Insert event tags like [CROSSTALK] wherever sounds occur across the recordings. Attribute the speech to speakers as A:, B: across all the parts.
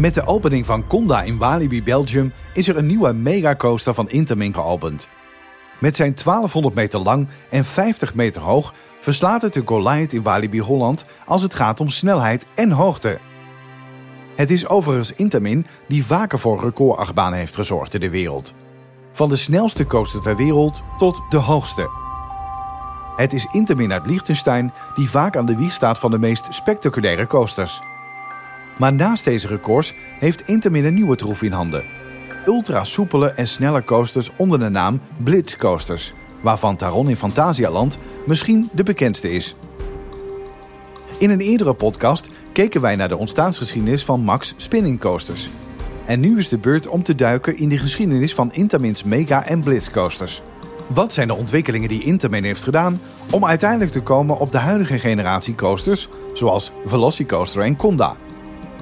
A: Met de opening van Conda in Walibi, Belgium, is er een nieuwe megacoaster van Intamin geopend. Met zijn 1200 meter lang en 50 meter hoog verslaat het de Goliath in Walibi Holland als het gaat om snelheid en hoogte. Het is overigens Intamin die vaker voor recordachtbanen heeft gezorgd in de wereld. Van de snelste coaster ter wereld tot de hoogste. Het is Intamin uit Liechtenstein die vaak aan de wieg staat van de meest spectaculaire coasters. Maar naast deze records heeft Intamin een nieuwe troef in handen. Ultra soepele en snelle coasters onder de naam Blitz Coasters, waarvan Taron in Fantasialand misschien de bekendste is. In een eerdere podcast keken wij naar de ontstaansgeschiedenis van Max Spinning Coasters. En nu is de beurt om te duiken in de geschiedenis van Intamins Mega en Blitz Coasters. Wat zijn de ontwikkelingen die Intamin heeft gedaan om uiteindelijk te komen op de huidige generatie coasters zoals Velocicoaster en Conda?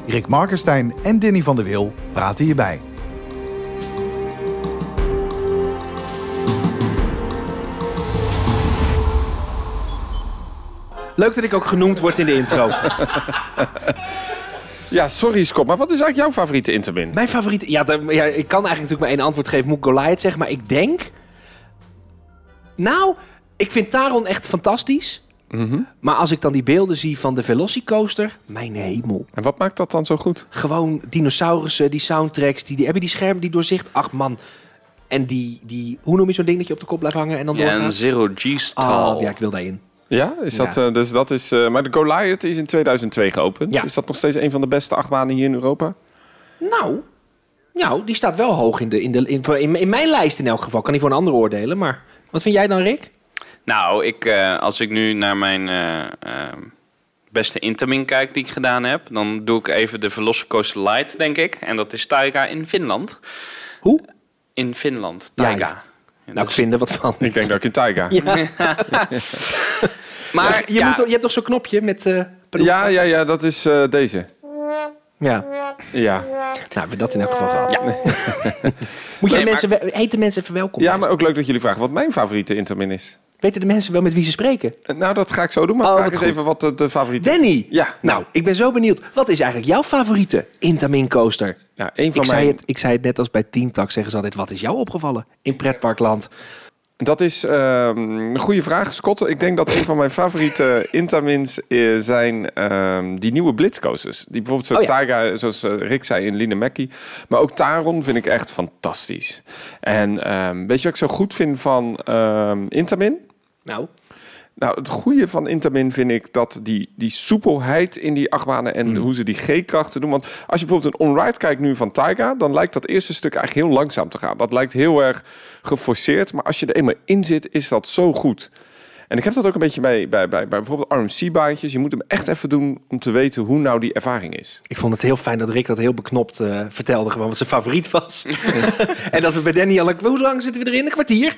A: Rick Markenstein en Danny van der Wil praten hierbij.
B: Leuk dat ik ook genoemd word in de intro. [LAUGHS]
C: Ja, sorry Scott, maar wat is eigenlijk jouw favoriete Intermin?
B: Mijn favoriete... Ja, daar- ja, ik kan eigenlijk natuurlijk maar één antwoord geven. Moet ik Goliath zeggen, maar ik denk... Nou, ik vind Taron echt fantastisch.
C: Mhm.
B: Maar als ik dan die beelden zie van de Velocicoaster... Mijn hemel.
C: En wat maakt dat dan zo goed?
B: Gewoon dinosaurussen, die soundtracks. Die, die hebben die schermen die doorzicht. Ach man. En die, die... Hoe noem je zo'n ding dat je op de kop blijft hangen en dan
D: Ja,
B: doorgaat?
D: een zero G-stall.
B: Oh, ja, ik wil daarin.
C: Ja, is
B: Ja.
C: dat, eh, dus dat is, eh, maar de Goliath is in 2002 geopend.
B: Ja.
C: Is dat nog steeds een van de beste achtbanen hier in Europa?
B: Nou, nou, die staat wel hoog in, de, in, de, in, in, in mijn lijst in elk geval. Kan niet voor een ander oordelen, maar... Wat vind jij dan, Rick?
D: Nou, ik, eh, als ik nu naar mijn eh, eh, beste Intermin kijk die ik gedaan heb, dan doe ik even de Velocicoaster Light, denk ik. En dat is Taiga in Finland.
B: Hoe?
D: In Finland,
B: Ja,
D: Taiga.
B: ja.
D: Ja,
B: Nou, ik vind er wat van.
C: Ik denk dat ik in Taiga. Ja, [LAUGHS]
D: maar
B: je,
D: ja,
B: moet, je hebt toch zo'n knopje met... eh pardon?
C: ja, ja, dat is eh, deze.
B: Ja.
C: Ja.
B: Nou, hebben we dat in elk geval gehad.
D: Ja. [LAUGHS]
B: Moet je
D: Nee,
B: mensen, heet de mensen even welkom?
C: ja, maar ook leuk dat jullie vragen wat mijn favoriete Intermin is.
B: Weten de mensen wel met wie ze spreken?
C: Eh, Nou, dat ga ik zo doen, maar
B: Oh,
C: vraag eens
B: goed.
C: even wat de, de favoriete...
B: Danny!
C: Ja,
B: Nou, ik ben zo benieuwd. Wat is eigenlijk jouw favoriete Intamin coaster?
C: ja, een van
B: Ik
C: mijn...
B: zei, het, ik zei het net als bij Team Talk. Zeggen ze altijd, wat is jou opgevallen in pretparkland?
C: Dat is ehm, een goede vraag, Scott. Ik denk dat een van mijn favoriete Intamins eh, zijn ehm, die nieuwe blitzcoasters. Die bijvoorbeeld zo
B: Oh ja.
C: Taiga, zoals eh, Rick zei, in Linemecki. Maar ook Taron vind ik echt fantastisch. En ehm, weet je wat ik zo goed vind van Intamin?
B: Nou,
C: Nou, het goede van Intamin vind ik dat die, die soepelheid in die achtbanen en
B: Mm.
C: hoe ze die G-krachten doen. Want als je bijvoorbeeld een on-ride kijkt nu van Taiga, dan lijkt dat eerste stuk eigenlijk heel langzaam te gaan. Dat lijkt heel erg geforceerd, maar als je er eenmaal in zit, is dat zo goed. En ik heb dat ook een beetje bij, bij, bij, bij bijvoorbeeld RMC-baantjes. Je moet hem echt even doen om te weten hoe nou die ervaring is.
B: ik vond het heel fijn dat Rick dat heel beknopt eh, vertelde. Gewoon wat zijn favoriet was. [LAUGHS] en dat we bij Danny al... Hoe lang zitten we erin? Een kwartier?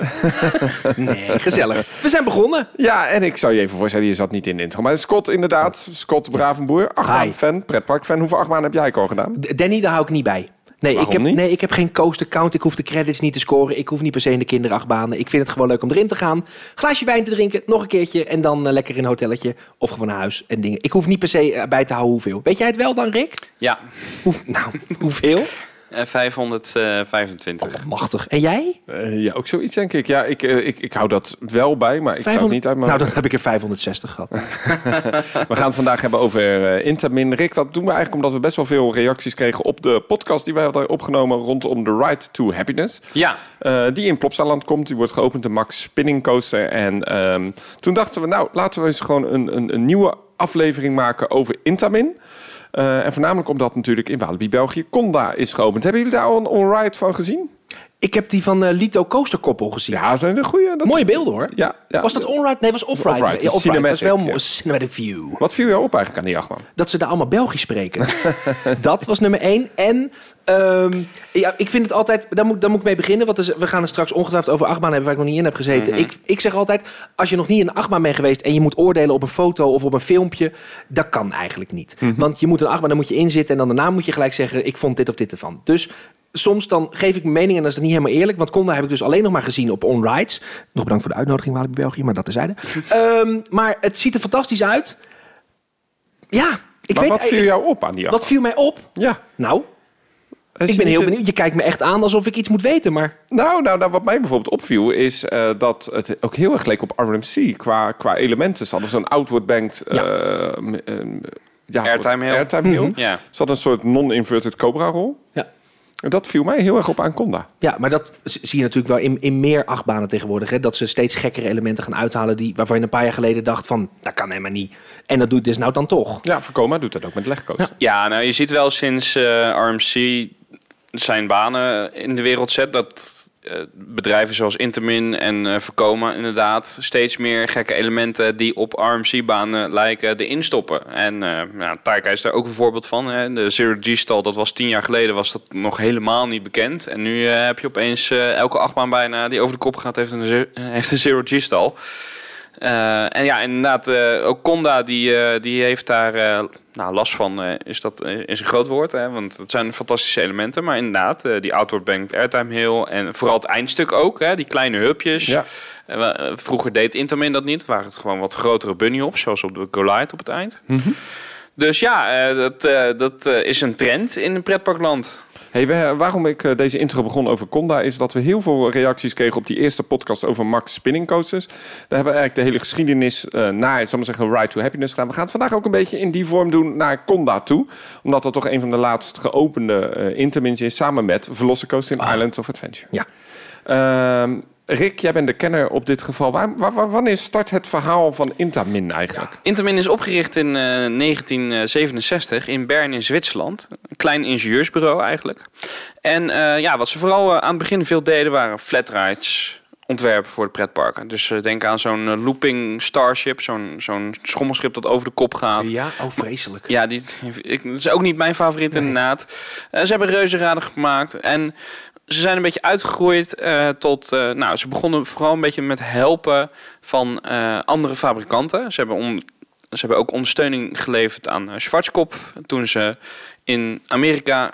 B: [LAUGHS] nee, gezellig. We zijn begonnen.
C: Ja, en ik zou je even voorstellen, je zat niet in de intro. Maar Scott inderdaad, Scott Bravenboer, achtbaan-fan, pretpark-fan. Hoeveel achtbaan heb jij al gedaan?
B: D- Danny, daar hou ik niet bij. Nee ik, heb,
C: niet?
B: nee, ik heb geen coaster count. Ik hoef de credits niet te scoren. Ik hoef niet per se in de kinderachtbanen. Ik vind het gewoon leuk om erin te gaan. Glaasje wijn te drinken, nog een keertje. En dan eh, lekker in een hotelletje of gewoon naar huis en dingen. Ik hoef niet per se eh, bij te houden hoeveel. Weet jij het wel dan, Rick?
D: ja,
B: Hoe, nou, [LAUGHS] hoeveel? [LAUGHS]
D: eh, 525.
B: Oh, machtig. En jij?
C: Eh, ja, ook zoiets denk ik. Ja, ik, eh, ik, ik hou dat wel bij, maar ik zou het
B: 500
C: niet uit mijn
B: Nou, dan heb ik er 560 gehad. [LAUGHS] [LAUGHS]
C: We gaan het vandaag hebben over eh Intermin. Rick, dat doen we eigenlijk omdat we best wel veel reacties kregen op de podcast die wij hadden opgenomen rondom The Ride to Happiness.
D: Ja,
C: Eh, die in Plopsaland komt. Die wordt geopend de Max Spinning Coaster. En ehm, toen dachten we, nou, laten we eens gewoon een, een, een nieuwe aflevering maken over Intamin. Eh, en voornamelijk omdat natuurlijk in Walibi, België, Conda is geopend. Hebben jullie daar al een on-ride van gezien?
B: Ik heb die van eh, Lito Coasterkoppel gezien.
C: Ja, zijn er goede. Dat...
B: Mooie beelden hoor.
C: Ja, ja.
B: Was dat onride? Nee, was offride.
C: Off-ride,
B: Ja. Dat is wel mooi.
C: ja.
B: Cinematic view.
C: Wat viel jou op eigenlijk aan die achtbaan?
B: dat ze daar allemaal Belgisch spreken. [LAUGHS] dat was nummer één. En ehm, ja, ik vind het altijd... Daar moet, daar moet ik mee beginnen. Want is- we gaan er straks ongetwijfeld over achtbaan hebben... waar ik nog niet in heb gezeten. ik, ik zeg altijd... Als je nog niet in een achtbaan bent geweest... en je moet oordelen op een foto of op een filmpje... dat kan eigenlijk niet. Want je moet een achtbaan, dan moet je inzitten... en dan daarna moet je gelijk zeggen... ik vond dit of dit ervan. Dus... Soms dan geef ik mijn mening en dat is dan niet helemaal eerlijk. Want Conda heb ik dus alleen nog maar gezien op on-rides. Nog bedankt voor de uitnodiging, Walibi België, maar dat terzijde. [LAUGHS] Ehm maar het ziet er fantastisch uit. Ja, Ik
C: maar
B: weet,
C: wat viel jou op aan die
B: wat
C: achtbaan?
B: viel mij op?
C: Ja.
B: Nou,
C: Is
B: ik ben heel benieuwd. Je kijkt me echt aan alsof ik iets moet weten, maar...
C: Nou, nou, nou, wat mij bijvoorbeeld opviel is eh, dat het ook heel erg leek op RMC qua, qua elementen. Ze hadden zo'n outward banked...
B: Ja.
C: eh, eh, ja,
D: Airtime hill.
C: Airtime.
B: Mhm.
D: Ja.
C: Ze hadden een soort non-inverted Cobra-rol.
B: Ja.
C: En dat viel mij heel erg op aan Conda.
B: Ja, maar dat zie je natuurlijk wel in, in meer achtbanen tegenwoordig. Hè? Dat ze steeds gekkere elementen gaan uithalen die, waarvan je een paar jaar geleden dacht van, dat kan helemaal niet. En dat doet dus nou dan toch.
C: Ja, Vekoma doet dat ook met legcoaster.
D: Ja, nou je ziet wel sinds eh, RMC zijn banen in de wereld zet dat eh, bedrijven zoals Intermin en eh Vekoma inderdaad steeds meer gekke elementen die op RMC-banen lijken erin stoppen. En eh ja, Taika is daar ook een voorbeeld van. Hè. De Zero G-stal, dat was tien jaar geleden, was dat nog helemaal niet bekend. En nu heb je opeens elke achtbaan bijna die over de kop gaat, heeft een, heeft een Zero G-stal. Eh, en ja, inderdaad, eh, ook Conda die, eh, die heeft daar nou, last van, is dat is een groot woord, hè, want het zijn fantastische elementen. Maar inderdaad, die outward banked airtime hill en vooral het eindstuk ook, hè, die kleine hupjes.
C: Ja.
D: Vroeger deed Intermin dat niet, waren het gewoon wat grotere bunny hops, zoals op de Goliath op het eind. Dus ja, dat, dat is een trend in het pretparkland.
C: Hey, we- waarom ik eh, deze intro begon over Conda is dat we heel veel reacties kregen op die eerste podcast over Max Spinning Coasters. Daar hebben we eigenlijk de hele geschiedenis eh, naar, zal maar zeggen, Ride to Happiness gedaan. We gaan het vandaag ook een beetje in die vorm doen naar Conda toe. Omdat dat toch een van de laatst geopende eh intermins is, samen met Velocicoaster in Islands of Adventure.
B: Ja.
C: Ehm, Rick, jij bent de kenner op dit geval. Waar, waar- waar- wanneer start het verhaal van Intamin eigenlijk?
D: Intermin is opgericht in eh, 1967 in Bern in Zwitserland. Een klein ingenieursbureau eigenlijk. En eh, ja, wat ze vooral eh, aan het begin veel deden waren flatrides ontwerpen voor de pretparken. Dus eh, denk aan zo'n eh, looping starship, zo'n zo'n schommelschip dat over de kop gaat.
B: Ja, oh vreselijk.
D: Ja, die, ik, dat is ook niet mijn favoriet inderdaad. Eh, ze hebben reuzenraden gemaakt en ze zijn een beetje uitgegroeid eh, tot... eh, nou, ze begonnen vooral een beetje met helpen van eh, andere fabrikanten. Ze hebben, om, ze hebben ook ondersteuning geleverd aan Schwarzkopf toen ze in Amerika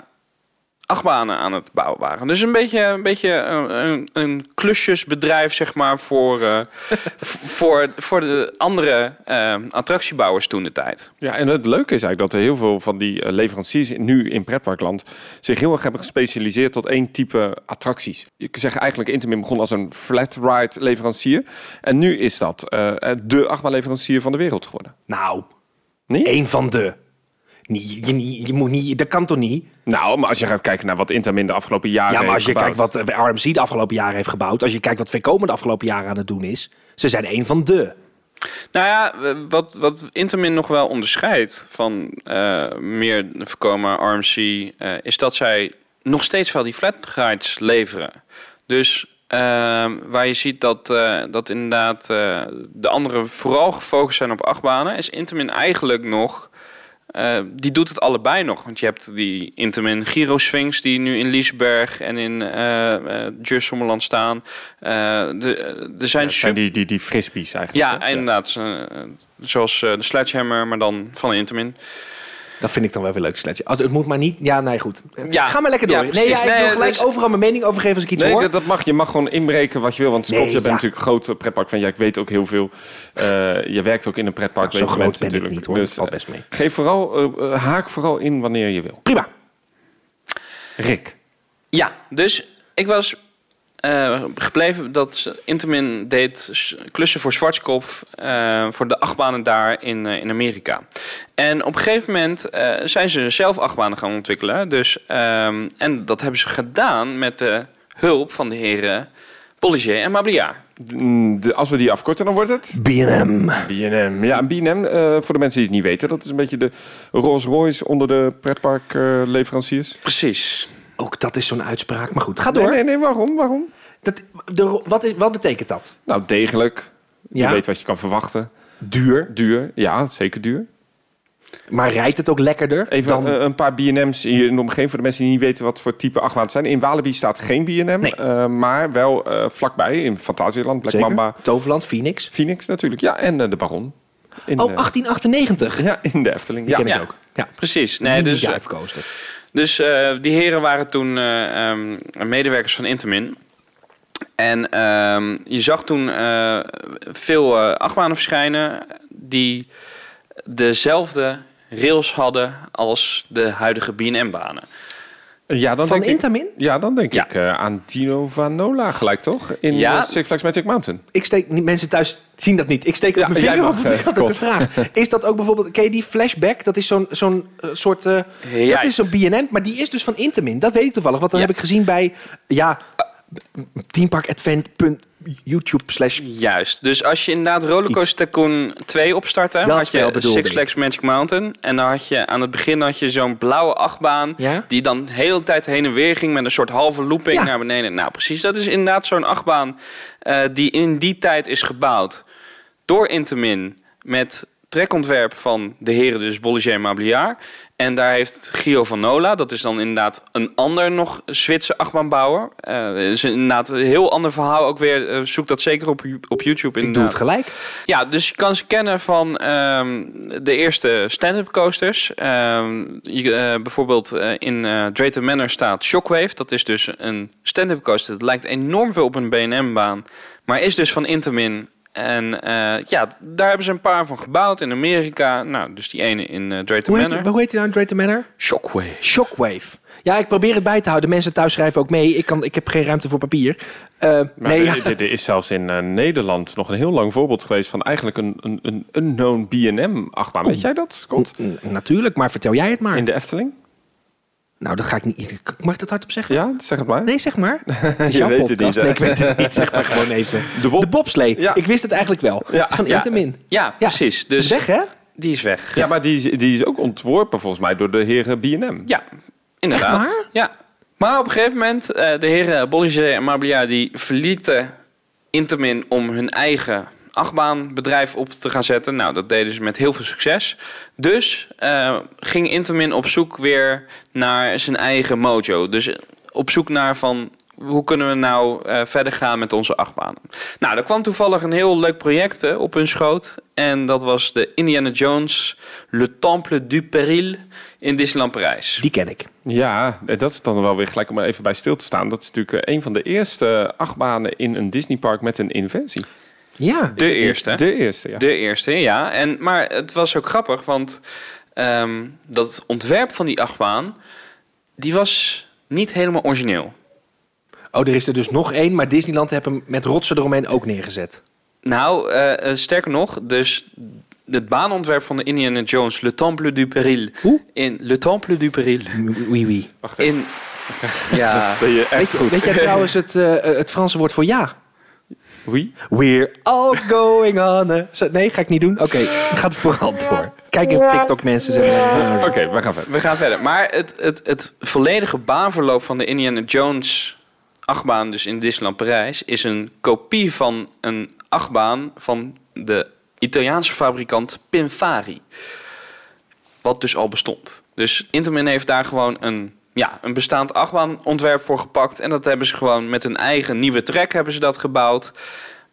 D: achtbanen aan het bouwen waren. Dus een beetje, een, beetje een, een, een klusjesbedrijf, zeg maar, voor, eh, [LAUGHS] voor, voor de andere eh, attractiebouwers toen de tijd.
C: Ja, en het leuke is eigenlijk dat er heel veel van die eh, leveranciers nu in pretparkland zich heel erg hebben gespecialiseerd tot één type attracties. Je kunt zeggen eigenlijk Intermin begon als een flat ride leverancier en nu is dat eh, de achtbaanleverancier van de wereld geworden.
B: Nou,
C: Niet?
B: één van de. Niet, je, moet niet, dat kan toch niet?
C: Nou, maar als je gaat kijken naar wat Intermin de afgelopen jaren
B: Ja, maar als je
C: heeft
B: kijkt
C: gebouwd-
B: wat eh, RMC de afgelopen jaren heeft gebouwd, als je kijkt wat VCOMA de afgelopen jaren aan het doen is, ze zijn één van de.
D: Nou ja, eh, wat, wat Intermin nog wel onderscheidt van eh, meer voorkomen RMC, eh, is dat zij nog steeds wel die flatrides leveren. Dus ehm, waar je ziet dat, eh, dat inderdaad eh, de anderen vooral gefocust zijn op achtbanen, is Intermin eigenlijk nog... eh, die doet het allebei nog. Want je hebt die Intermin Giro Sphinx die nu in Liesberg en in uh, Sommerland staan. De, er zijn
C: Ja, het zijn die, die, die frisbees eigenlijk.
D: ja,
C: hè?
D: inderdaad. zoals de Sledgehammer, maar dan van Intermin.
B: Dat vind ik dan wel weer leuk, sletje. Als, het moet maar niet... Ja, nee, goed.
D: Ja.
B: Ga maar lekker door.
D: Ja,
B: nee, ja, ik
D: Nee,
B: wil gelijk
D: dus-
B: overal mijn mening over geven als ik iets
C: Nee,
B: hoor.
C: dat, dat mag. Je mag gewoon inbreken wat je wil. Want Scott,
B: Nee,
C: je bent
B: ja.
C: natuurlijk een groot pretpark van. Ja, ik weet ook heel veel. Eh, je werkt ook in een pretpark.
B: Zo
C: weet je
B: groot
C: mensen natuurlijk.
B: niet hoor.
C: Dus, eh,
B: best mee.
C: geef vooral, eh, eh, haak vooral in wanneer je wil.
B: Prima.
C: Rick.
D: Ja, dus ik was eh, gebleven dat Intermin deed klussen voor Schwarzkopf eh, voor de achtbanen daar in, eh, in Amerika. En op een gegeven moment eh, zijn ze zelf achtbanen gaan ontwikkelen. Dus, ehm, en dat hebben ze gedaan met de hulp van de heren Polliger en Mabliard.
C: Mm, de- als we die afkorten, dan wordt het...
B: B&M.
C: B&M. Ja, eh, voor de mensen die het niet weten, dat is een beetje de Rolls Royce onder de pretparkleveranciers.
D: Precies.
B: Ook dat is zo'n uitspraak. Maar goed, ga door.
C: Nee, nee, nee, waarom? Waarom?
B: Dat, de, wat, is, wat betekent dat?
C: Nou, degelijk. Je
B: Ja?
C: weet wat je kan verwachten.
B: Duur.
C: Duur, ja, zeker duur.
B: Maar rijdt het ook lekkerder
C: Even
B: dan...
C: eh, een paar B&M's hier in de omgeving voor de mensen die niet weten wat voor type achtbaan het zijn. In Walibi staat geen B&M,
B: Nee.
C: eh, maar wel eh, vlakbij in Fantasieland, Black
B: Zeker.
C: Mamba,
B: Toverland, Phoenix.
C: Phoenix natuurlijk. Ja, en de Baron. In,
B: Oh,
C: eh,
B: 1898.
C: ja, in de Efteling.
B: Die
C: Ja.
B: ken ik
D: ja.
B: ook. Ja.
D: Precies. Nee, dus,
B: Mini-dive coaster.
D: Dus eh, die heren waren toen eh, ehm, medewerkers van Intermin. En ehm, je zag toen eh, veel achtbanen verschijnen die dezelfde rails hadden als de huidige B&M-banen.
C: Ja, dan
B: Van
C: denk ik,
B: Intamin?
C: ja, dan denk
D: Ja.
C: ik eh, aan Dino Vanola gelijk, toch? In
D: Ja.
C: eh, Six Flags Magic Mountain.
B: Ik steek, niet, mensen thuis zien dat niet. Ik steek
C: Ja,
B: op mijn vinger [LAUGHS] op.
C: mag,
B: want
C: eh,
B: Ik had ook een vraag. Is dat ook bijvoorbeeld, ken je die flashback? Dat is zo'n zo'n eh, soort, eh, dat is zo'n BNN, maar die is dus van Intamin. Dat weet ik toevallig, want dan
D: Ja.
B: heb ik gezien bij, ja, teamparkadvent.youtube slash
D: Juist. Dus als je inderdaad Rollercoaster Tycoon 2 opstartte,
B: Dat
D: had je
B: bedoelde
D: Six
B: ik.
D: Flags Magic Mountain. En dan had je aan het begin had je zo'n blauwe achtbaan.
B: Ja?
D: Die dan de hele tijd heen en weer ging met een soort halve looping
B: Ja.
D: naar beneden. Nou, precies. Dat is inderdaad zo'n achtbaan eh, die in die tijd is gebouwd door Intamin met trekontwerp van de heren dus Bolliger en Mabliard. En daar heeft Gio van Nola, dat is dan inderdaad een ander nog Zwitser achtbaanbouwer. Eh is inderdaad een heel ander verhaal ook weer. Eh, zoek dat zeker op, op YouTube
B: Ik doe
D: inderdaad.
B: het gelijk.
D: Ja, dus je kan ze kennen van ehm, de eerste stand-up coasters. Ehm, je, eh, bijvoorbeeld in eh Drayton Manor staat Shockwave. Dat is dus een stand-up coaster. Dat lijkt enorm veel op een B&M-baan. Maar is dus van Intamin. En eh, ja, daar hebben ze een paar van gebouwd in Amerika. Nou, dus die ene in eh Drayton
B: Hoe
D: Manor.
B: hoe heet die nou in Drayton Manor?
C: Shockwave.
B: Shockwave. Ja, ik probeer het bij te houden. Mensen thuis schrijven ook mee. Ik, kan, ik heb geen ruimte voor papier. Eh,
C: Maar
B: nee, ja.
C: er, is zelfs in Nederland nog een heel lang voorbeeld geweest van eigenlijk een, een, een unknown B&M-achtbaan. Weet jij dat, Scott?
B: Natuurlijk, maar vertel jij het maar.
C: In de Efteling?
B: Nou, dat ga ik niet. Mag ik dat hardop zeggen?
C: Ja, zeg het maar.
B: Nee, zeg maar. [LAUGHS] Het is
C: Je weet het niet, hè?
B: Nee, ik weet het niet. Zeg maar gewoon even. [LAUGHS]
C: De Bob.
B: De bobslee.
C: Ja.
B: Ik wist het eigenlijk wel.
C: Ja.
B: Het is van
D: Ja.
B: Intamin.
D: Ja, precies.
B: Dus weg, hè?
D: die is weg.
C: Ja, maar die, is- die is ook ontworpen volgens mij door de heren B&M.
D: Ja, inderdaad.
B: Echt waar?
D: Ja. Maar op een gegeven moment, eh, de heren Bolliger en Mabliard die verlieten Intamin om hun eigen achtbaanbedrijf op te gaan zetten. Nou, dat deden ze met heel veel succes. Dus eh, ging Intamin op zoek weer naar zijn eigen mojo. Dus eh, op zoek naar van hoe kunnen we nou eh, verder gaan met onze achtbanen. Nou, er kwam toevallig een heel leuk project op hun schoot. En dat was de Indiana Jones Le Temple du Péril in Disneyland Parijs.
B: Die ken ik.
C: Ja, dat is dan wel weer gelijk om er even bij stil te staan. Dat is natuurlijk een van de eerste achtbanen in een Disneypark met een inversie.
B: Ja.
D: De eerste.
C: De eerste, ja.
D: De eerste, ja. En, maar het was ook grappig, want ehm, dat ontwerp van die achtbaan, die was niet helemaal origineel.
B: Oh, er is er dus nog één, maar Disneyland heeft hem met rotsen eromheen ook neergezet.
D: Nou, eh, eh, sterker nog, dus het baanontwerp van de Indiana Jones, Le Temple du Péril,
B: Hoe?
D: in Le Temple du Péril,
B: Oui, oui.
C: Wacht even.
D: in... Ja, [LAUGHS]
C: Ben je echt
B: Weet, je-
C: goed.
B: weet jij trouwens het, eh, het Franse woord voor ja?
C: Wie?
B: We're all going on a... Nee, ga ik niet doen? Oké, ga het vooral door. Kijk even TikTok mensen. Zeggen.
C: Oké, we gaan verder.
D: we gaan verder. Maar het, het, het volledige baanverloop van de Indiana Jones achtbaan, dus in Disneyland Parijs, is een kopie van een achtbaan van de Italiaanse fabrikant Pinfari. Wat dus al bestond. Dus Intamin heeft daar gewoon een, ja, een bestaand achtbaanontwerp voor gepakt. En dat hebben ze gewoon met een eigen nieuwe trek hebben ze dat gebouwd.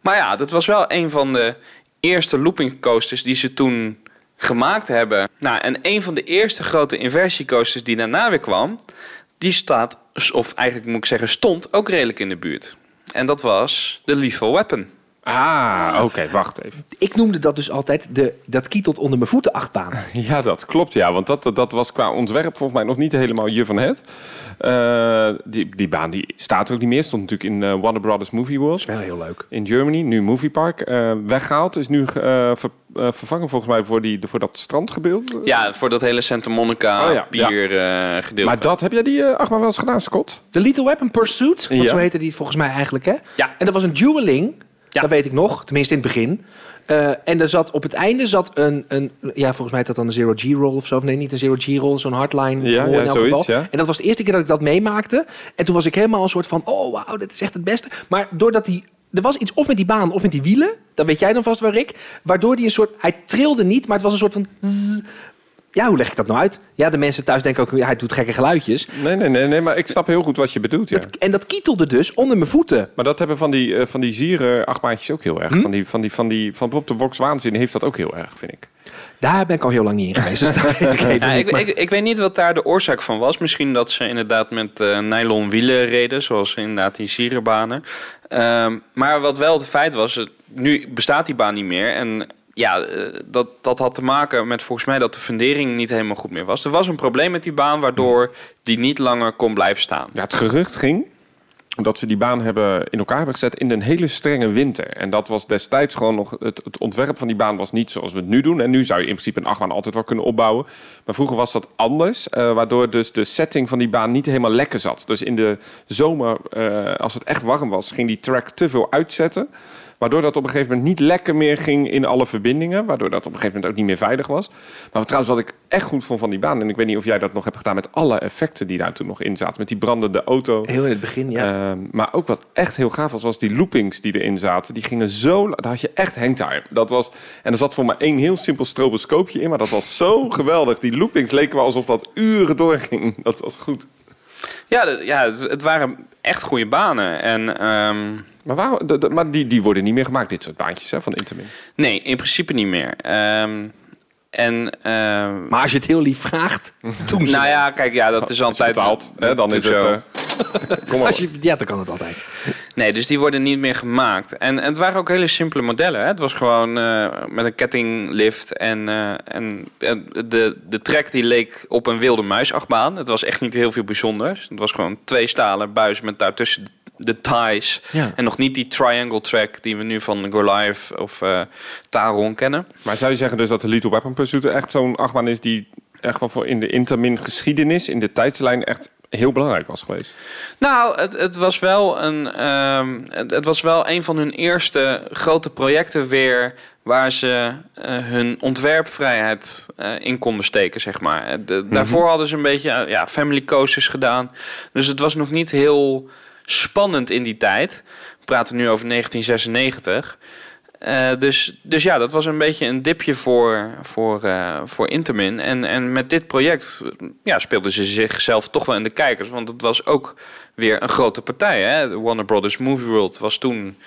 D: Maar ja, dat was wel een van de eerste looping coasters die ze toen gemaakt hebben. Nou, en een van de eerste grote inversiecoasters die daarna weer kwam, die staat, of eigenlijk moet ik zeggen, stond ook redelijk in de buurt. En dat was de Lethal Weapon.
C: Ah, oké, wacht even.
B: Ik noemde dat dus altijd de, dat kietelt onder mijn voeten achtbaan. [LAUGHS]
C: Ja, dat klopt, ja. Want dat, dat was qua ontwerp volgens mij nog niet helemaal je van het. Eh, die, die baan die staat ook niet meer. Stond natuurlijk in eh, Warner Brothers Movie World.
B: is wel heel leuk.
C: In Germany, nu Movie Park. eh, weggehaald. Is nu ver- vervangen volgens mij voor, die, voor dat strandgebeeld.
D: Ja, voor dat hele Santa Monica
C: Oh ja,
D: bier eh, gedeelte.
C: Maar dat, heb jij die achtbaan wel eens gedaan, Scott?
B: De Little Weapon Pursuit, want
C: Ja.
B: zo heette die volgens mij eigenlijk, hè?
D: Ja.
B: En dat was een dueling,
D: Ja.
B: dat weet ik nog, tenminste in het begin. Eh, en er zat op het einde zat een, een, ja, volgens mij heet dat dan een zero G-roll of zo. Of nee, niet een zero G-roll, zo'n hardline
C: Ja,
B: roll
C: ja,
B: in elk
C: zoiets,
B: geval.
C: ja.
B: En dat was de eerste keer dat ik dat meemaakte. En toen was ik helemaal een soort van, oh wauw, dit is echt het beste. Maar doordat die, er was iets of met die baan of met die wielen, dat weet jij dan vast wel, Rick. Waardoor die een soort, hij trilde niet, maar het was een soort van... zzz. Ja, hoe leg ik dat nou uit? Ja, de mensen thuis denken ook, hij doet gekke geluidjes.
C: Nee, nee, nee, nee, maar ik snap heel goed wat je bedoelt, ja.
B: Dat- en dat kietelde dus onder mijn voeten.
C: Maar dat hebben van die, eh, van die zieren achtbaantjes ook heel erg.
B: Hm?
C: Van die, van die, van die, van bijvoorbeeld de Vox Waanzin heeft dat ook heel erg, vind ik.
B: Daar ben ik al heel lang niet in geweest, dus dat weet ik [LAUGHS] even
D: Ja,
B: niet.
D: ik,
B: maar-
D: ik, ik weet niet wat daar de oorzaak van was. Misschien dat ze inderdaad met eh, nylon wielen reden, zoals inderdaad die sierenbanen. Ehm, maar wat wel het feit was, het- nu bestaat die baan niet meer. En ja, eh, dat, dat had te maken met volgens mij dat de fundering niet helemaal goed meer was. Er was een probleem met die baan waardoor die niet langer kon blijven staan.
C: Ja, het gerucht ging dat ze die baan hebben in elkaar hebben gezet in een hele strenge winter. En dat was destijds gewoon nog... Het, het ontwerp van die baan was niet zoals we het nu doen. En nu zou je in principe een achtbaan altijd wel kunnen opbouwen. Maar vroeger was dat anders. eh, waardoor dus de setting van die baan niet helemaal lekker zat. Dus in de zomer, eh, als het echt warm was... ging die track te veel uitzetten. Waardoor dat op een gegeven moment niet lekker meer ging in alle verbindingen. Waardoor dat op een gegeven moment ook niet meer veilig was. Maar trouwens, wat ik echt goed vond van die baan... en ik weet niet of jij dat nog hebt gedaan met alle effecten die daar toen nog in zaten. Met die brandende auto.
B: Heel in het begin, ja.
C: Ehm, maar ook wat echt heel gaaf was, was die loopings die erin zaten. Die gingen zo... Daar had je echt hangtime. Dat was, en er zat voor maar één heel simpel stroboscoopje in. Maar dat was zo [LAUGHS] geweldig. Die loopings leken wel alsof dat uren doorging. Dat was goed.
D: Ja, ja het, het waren echt goede banen. En ehm,
C: Maar, waar, de- de- maar die, die worden niet meer gemaakt, dit soort baantjes hè, van Intermin.
D: nee, in principe niet meer. Ehm, en ehm,
B: maar als je het heel lief vraagt, [LAUGHS] doen ze
D: nou ja, kijk, ja, dat is
C: Als je
D: altijd
C: betaalt, hè, dan is het...
D: zo.
C: eh, kom maar.
B: Als je, ja, dan kan het altijd.
D: Nee, dus die worden niet meer gemaakt. En, en het waren ook hele simpele modellen. Hè? Het was gewoon eh, met een kettinglift. En, eh, en en de, de track die leek op een wilde muisachtbaan. Het was echt niet heel veel bijzonders. Het was gewoon twee stalen buis met daartussen de ties.
B: Ja.
D: En nog niet die triangle track die we nu van Goliath of eh Taron kennen.
C: Maar zou je zeggen dus dat de Little Weapon Pursuit echt zo'n achtbaan is... die echt wel voor in de Intermin geschiedenis, in de tijdslijn... echt heel belangrijk was geweest?
D: Nou, het, het, was wel een, ehm, het, het was wel een van hun eerste grote projecten weer waar ze eh, hun ontwerpvrijheid eh, in konden steken, zeg maar. De- Daarvoor hadden ze een beetje ja, family coasters gedaan. Dus het was nog niet heel spannend in die tijd. We praten nu over 1996. Eh, dus, dus ja, dat was een beetje een dipje voor, voor, eh, voor Intermin. En, en met dit project eh, ja, speelden ze zichzelf toch wel in de kijkers. Want het was ook weer een grote partij. Hè? Warner Brothers Movie World was toen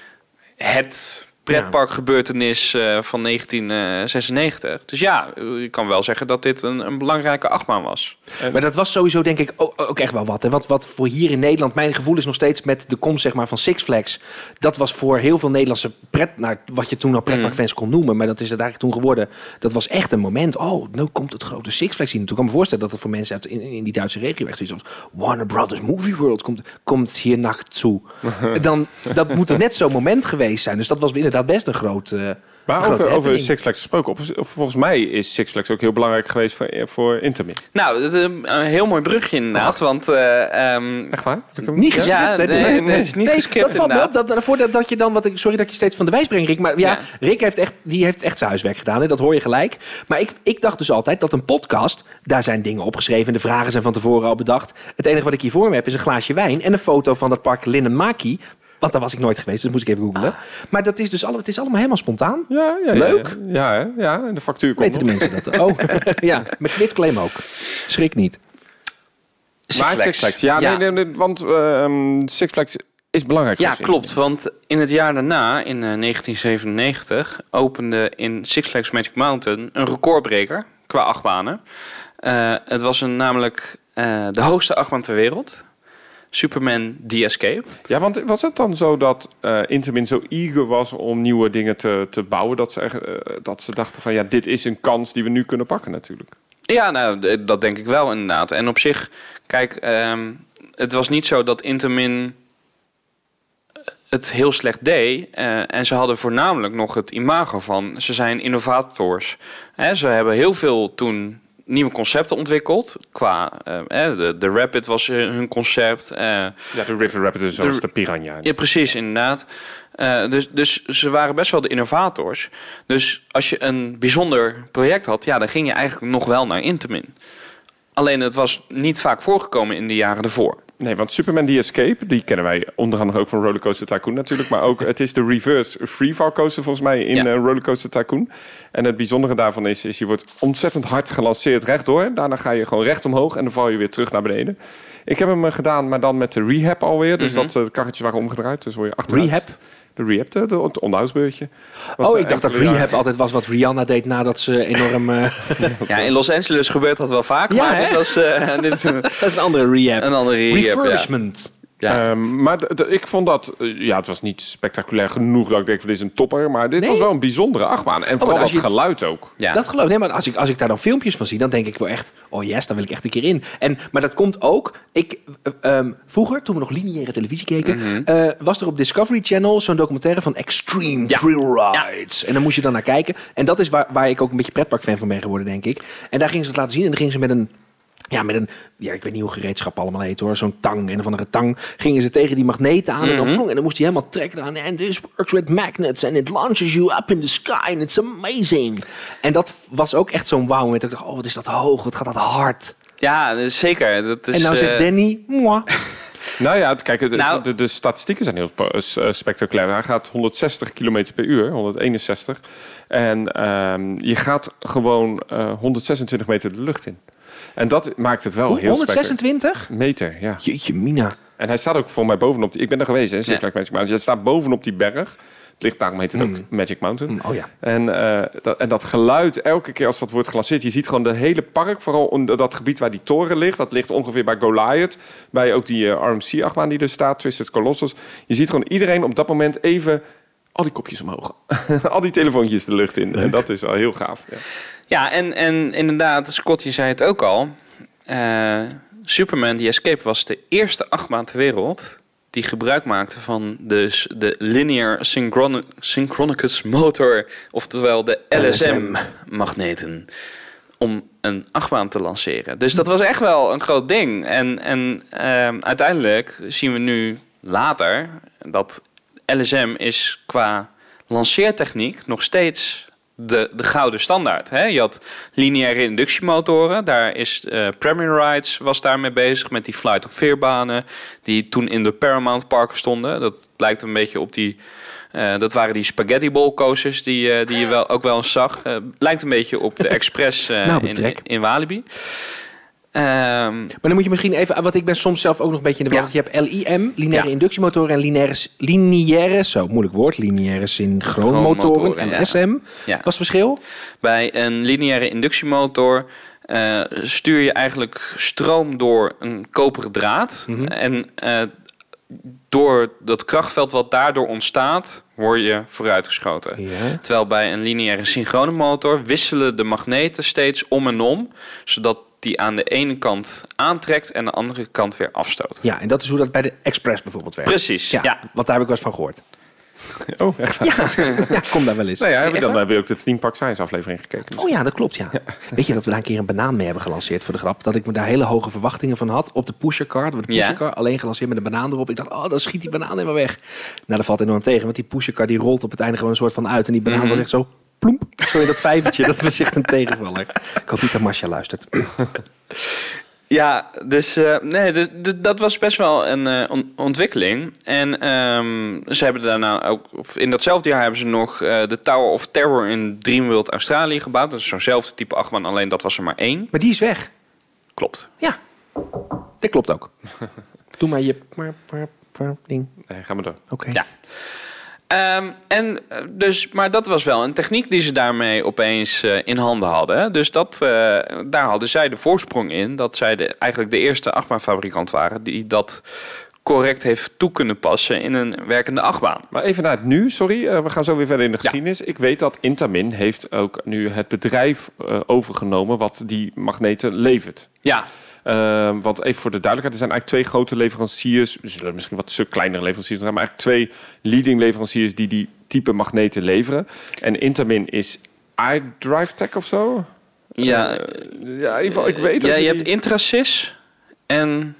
D: het pretparkgebeurtenis eh, van 1996. Dus ja, je kan wel zeggen dat dit een, een belangrijke achtbaan was.
B: Maar dat was sowieso denk ik ook, ook echt wel wat. En wat, wat voor hier in Nederland, mijn gevoel is nog steeds met de komst zeg maar, van Six Flags. Dat was voor heel veel Nederlandse pret, nou, wat je toen al pretparkfans kon noemen. Maar dat is het eigenlijk toen geworden. Dat was echt een moment. Oh, nu komt het grote Six Flags zien. Toen kan ik me voorstellen dat het voor mensen uit in, in die Duitse regio echt zoiets was. Warner Brothers Movie World komt, komt hier naartoe. [LAUGHS] Dan, dat moet er net zo'n moment geweest zijn. Dus dat was inderdaad best een groot... eh,
C: Maar
B: grote
C: over, over. Six Flags gesproken, volgens mij is Six Flags ook heel belangrijk geweest voor, voor Intermin.
D: Nou, dat is een een heel mooi brugje inderdaad. Want eh, ehm,
C: Echt waar? Ik
B: Niet
C: Ja?
B: gescript,
D: Ja, nee,
B: Nee,
D: nee, het is niet
B: nee,
D: gescript,
B: Dat valt me op.
D: inderdaad.
B: Dat, daarvoor dat, dat je dan, wat ik, sorry dat je steeds van de wijs brengt, Rick. Maar ja,
D: Ja.
B: Rick heeft echt, die heeft echt zijn huiswerk gedaan. Hè? Dat hoor je gelijk. Maar ik, ik dacht dus altijd dat een podcast, daar zijn dingen opgeschreven. De vragen zijn van tevoren al bedacht. Het enige wat ik hier voor me heb is een glaasje wijn en een foto van dat park Linnenmaki. Want daar was ik nooit geweest, dus moest ik even googlen. Maar dat is dus alle, het is allemaal helemaal spontaan.
C: Ja, ja, ja,
B: Leuk.
C: Ja, ja, ja, en de factuur komt
B: Weten de
C: nog.
B: mensen dat? [LAUGHS] Oh, ja, met quitclaim ook. Schrik niet.
C: Maar Six Flags, ja,
D: Ja.
C: Nee, nee, nee, want ehm, Six Flags is belangrijk.
D: Ja, klopt. Want in het jaar daarna, in eh, 1997, opende in Six Flags Magic Mountain een recordbreker qua achtbanen. Eh, het was een, namelijk eh, de hoogste achtbaan ter wereld. Superman The Escape.
C: Ja, want was het dan zo dat eh Intermin zo eager was om nieuwe dingen te, te bouwen, dat ze, echt, eh, dat ze dachten van ja, dit is een kans die we nu kunnen pakken natuurlijk.
D: Ja, nou, dat denk ik wel inderdaad. En op zich, kijk, ehm, het was niet zo dat Intermin het heel slecht deed. eh, en ze hadden voornamelijk nog het imago van, ze zijn innovators. Hè, ze hebben heel veel toen nieuwe concepten ontwikkeld. Qua, eh, hè, de, de Rapid was eh, hun concept. eh,
C: Ja, de River Rapids is zoals
D: De-
C: de, Piranha.
D: ja, precies, inderdaad. Eh, dus, dus ze waren best wel de innovators. Dus als je een bijzonder project had, ja, dan ging je eigenlijk nog wel naar Intamin. Alleen het was niet vaak voorgekomen in de jaren ervoor.
C: Nee, want Superman The Escape, die kennen wij onder andere ook van Rollercoaster Tycoon natuurlijk. Maar ook, het is de reverse freefall coaster volgens mij in
D: Ja.
C: eh, Rollercoaster Tycoon. En het bijzondere daarvan is, is je wordt ontzettend hard gelanceerd rechtdoor. Daarna ga je gewoon recht omhoog en dan val je weer terug naar beneden. Ik heb hem eh, gedaan, maar dan met de rehab alweer. Dus
D: Mhm.
C: dat eh, de karretjes waren omgedraaid. Dus word je achteruit.
B: Rehab?
C: De rehab, de, de, het onderhoudsbeurtje.
B: Oh,
C: eh,
B: ik dacht dat rehab altijd was wat Rihanna deed nadat ze enorm... eh, [LAUGHS]
D: Ja, in Los Angeles gebeurt dat wel vaak,
B: Ja,
D: maar
B: hè?
D: dit was eh, [LAUGHS] dit is een, [LAUGHS]
B: dat is een andere rehab.
D: een andere rehab.
B: Refurbishment.
D: Ja.
C: Ehm, maar ik vond dat, eh, ja, het was niet spectaculair genoeg dat ik denk van dit is een topper, maar dit
B: Nee.
C: was wel een bijzondere achtbaan. En vooral
B: maar als
C: dat
B: het-
C: geluid ook.
D: ja.
B: Dat geloof ik. Nee, maar als ik, als ik daar dan filmpjes van zie, dan denk ik wel echt... Oh yes, dan wil ik echt een keer in. En, maar dat komt ook... Ik, eh, ehm, vroeger, toen we nog lineaire televisie keken...
D: Mhm.
B: eh, was er op Discovery Channel zo'n documentaire van Extreme
D: Ja.
B: Thrill Rides. En dan moest je dan naar kijken. En dat is waar, waar ik ook een beetje pretparkfan van ben geworden, denk ik. En daar gingen ze het laten zien. En dan gingen ze met een... Ja, met een, ja, ik weet niet hoe gereedschap allemaal heet hoor. Zo'n tang, een of andere tang. Gingen ze tegen die magneten aan en dan
D: Mhm.
B: vloeng. En dan moest hij helemaal trekken aan. And this works with magnets and it launches you up in the sky and it's amazing. En dat was ook echt zo'n wauw moment. Ik dacht, oh wat is dat hoog, wat gaat dat hard.
D: ja, dus zeker. Dat is,
B: en nou zegt
D: eh,
B: Danny, moi. [LAUGHS]
C: Nou ja, kijk, de,
D: Nou-
C: de, de statistieken zijn heel eh, spectaculair. Hij gaat 160 km per uur, 161. En ehm, je gaat gewoon eh, 126 meter de lucht in. En dat maakt het wel
B: Hoe,
C: heel spectaculair.
B: 126?
C: Meter, ja.
B: Jeetje mina.
C: En hij staat ook voor mij bovenop die... Ik ben er geweest, hè, Magic Mountain. Je staat bovenop die berg. Het ligt, daarom heet het ook Magic Mountain.
B: Mm, Oh ja.
C: En, eh, dat, en dat geluid, elke keer als dat wordt gelanceerd... je ziet gewoon de hele park, vooral onder dat gebied waar die toren ligt... dat ligt ongeveer bij Goliath, bij ook die eh, RMC-achtbaan die er staat... Twisted Colossus. Je ziet gewoon iedereen op dat moment even... al die kopjes omhoog. [LAUGHS] al die telefoontjes de lucht in. En dat is wel heel gaaf. Ja.
D: Ja, en, en inderdaad, Scott, je zei het ook al. Eh, Superman The Escape was de eerste achtbaan ter wereld die gebruik maakte van dus de Linear Synchron Synchronicus Motor, oftewel de LSM-magneten, om een achtbaan te lanceren. Dus dat was echt wel een groot ding. En, en ehm, uiteindelijk zien we nu later dat LSM is qua lanceertechniek nog steeds de, de gouden standaard. Hè? Je had lineaire inductiemotoren. Daar is eh, Premier Rides was daarmee bezig met die flight of fear banen die toen in de Paramount Parken stonden. Dat lijkt een beetje op die. eh, dat waren die spaghetti bowl coasters die, eh, die je wel, ook wel eens zag. Lijkt een beetje op de [LAUGHS] Express
B: Nou,
D: in, in Walibi. Ehm,
B: Maar dan moet je misschien even, want ik ben soms zelf ook nog een beetje in de war.
D: Ja.
B: Je hebt LIM, lineaire
D: Ja.
B: inductiemotoren en lineaire, lineaire, zo moeilijk woord, lineaire synchroonmotoren,
D: ja.
B: LSM.
D: ja.
B: Wat is het verschil?
D: Bij een lineaire inductiemotor eh, stuur je eigenlijk stroom door een koperen draad.
B: Mhm.
D: En eh, door dat krachtveld wat daardoor ontstaat, word je vooruitgeschoten.
B: Ja.
D: Terwijl bij een lineaire synchrone motor wisselen de magneten steeds om en om, zodat die aan de ene kant aantrekt en de andere kant weer afstoot.
B: Ja, en dat is hoe dat bij de Express bijvoorbeeld werkt.
D: Precies,
B: Ja,
D: ja.
B: want daar heb ik wel eens van gehoord. [LAUGHS]
C: Oh, echt waar?
B: Ja, kom daar wel eens.
C: Nou ja, heb ik dan heb je ook de Theme Park Science aflevering gekeken.
B: Oh ja, dat klopt, [LAUGHS] ja. Weet je dat we daar een keer een banaan mee hebben gelanceerd voor de grap? Dat ik me daar hele hoge verwachtingen van had op de pushercar. Dat we de
D: Ja.
B: alleen gelanceerd met een banaan erop. Ik dacht, oh, dan schiet die banaan helemaal weg. Nou, dat valt enorm tegen, want die pushercar die rolt op het einde gewoon een soort van uit. En die banaan
D: Mhm.
B: was echt zo ploemp. Zo in dat vijvertje. dat was echt een tegenvaller. Ik hoop niet dat Marcia luistert.
D: Ja, dus eh, nee, d- d- dat was best wel een eh, on- ontwikkeling. En ehm, ze hebben daarna ook, of in datzelfde jaar hebben ze nog eh, de Tower of Terror in Dreamworld Australië gebouwd. Dat is zo'nzelfde type achtbaan, alleen dat was er maar één.
B: Maar die is weg.
D: Klopt.
B: Ja, dat klopt ook. Doe maar je maar, maar, maar ding.
C: Nee, ga maar door.
B: Oké.
D: Ja. Ehm, en eh, dus, maar dat was wel een techniek die ze daarmee opeens eh, in handen hadden. Dus dat, eh, daar hadden zij de voorsprong in. Dat zij de, eigenlijk de eerste achtbaanfabrikant waren die dat correct heeft toe kunnen passen in een werkende achtbaan.
C: Maar even naar het nu, sorry. we gaan zo weer verder in de geschiedenis. Ik weet dat Intamin heeft ook nu het bedrijf overgenomen wat die magneten levert.
D: Ja,
C: Eh, want even voor de duidelijkheid, er zijn eigenlijk twee grote leveranciers. Er zullen misschien wat stuk kleinere leveranciers zijn, maar eigenlijk twee leading leveranciers die die type magneten leveren. En Intamin is iDrive Tech of zo?
D: ja,
C: Eh, ja, in ieder geval, ik weet dat
D: ja je
C: die-
D: hebt Intrasys en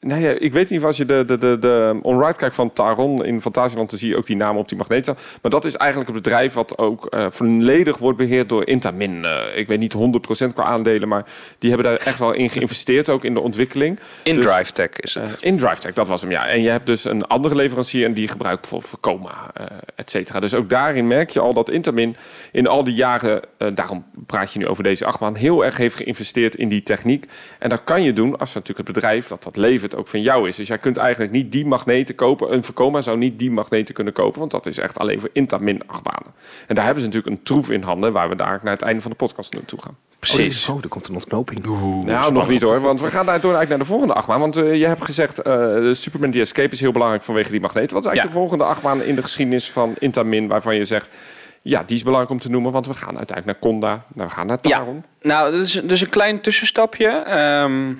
C: Nou ja, ik weet niet of als je de, de, de, de on-ride kijkt van Taron in Fantasieland, dan zie je ook die naam op die magneet. Maar dat is eigenlijk een bedrijf wat ook eh, volledig wordt beheerd door Intamin. Eh, ik weet niet 100% qua aandelen, maar die hebben daar echt wel in geïnvesteerd, ook in de ontwikkeling.
D: in
C: Dus,
D: DriveTech is
C: eh,
D: het.
C: in DriveTech, dat was hem, ja. En je hebt dus een andere leverancier en die gebruikt bijvoorbeeld voor Coma, et cetera. Dus ook daarin merk je al dat Intamin in al die jaren, daarom praat je nu over deze achtbaan, heel erg heeft geïnvesteerd in die techniek. En dat kan je doen als natuurlijk het bedrijf dat dat levert ook van jou is. Dus jij kunt eigenlijk niet die magneten kopen. Een Vekoma zou niet die magneten kunnen kopen, want dat is echt alleen voor Intamin achtbanen. En daar hebben ze natuurlijk een troef in handen waar we daar naar het einde van de podcast naartoe gaan.
D: Precies.
B: Oh, oh, er komt een ontknoping.
C: Nou, nog niet hoor, want we gaan daar door eigenlijk naar de volgende achtbaan. Want eh, je hebt gezegd, eh, Superman The Escape is heel belangrijk vanwege die magneet. Wat is eigenlijk
D: Ja.
C: de volgende achtbaan in de geschiedenis van Intamin waarvan je zegt... Ja, die is belangrijk om te noemen, want we gaan uiteindelijk naar Conda. We gaan naar
D: Ja.
C: Taron.
D: Nou, dat is dus een klein tussenstapje. Ehm,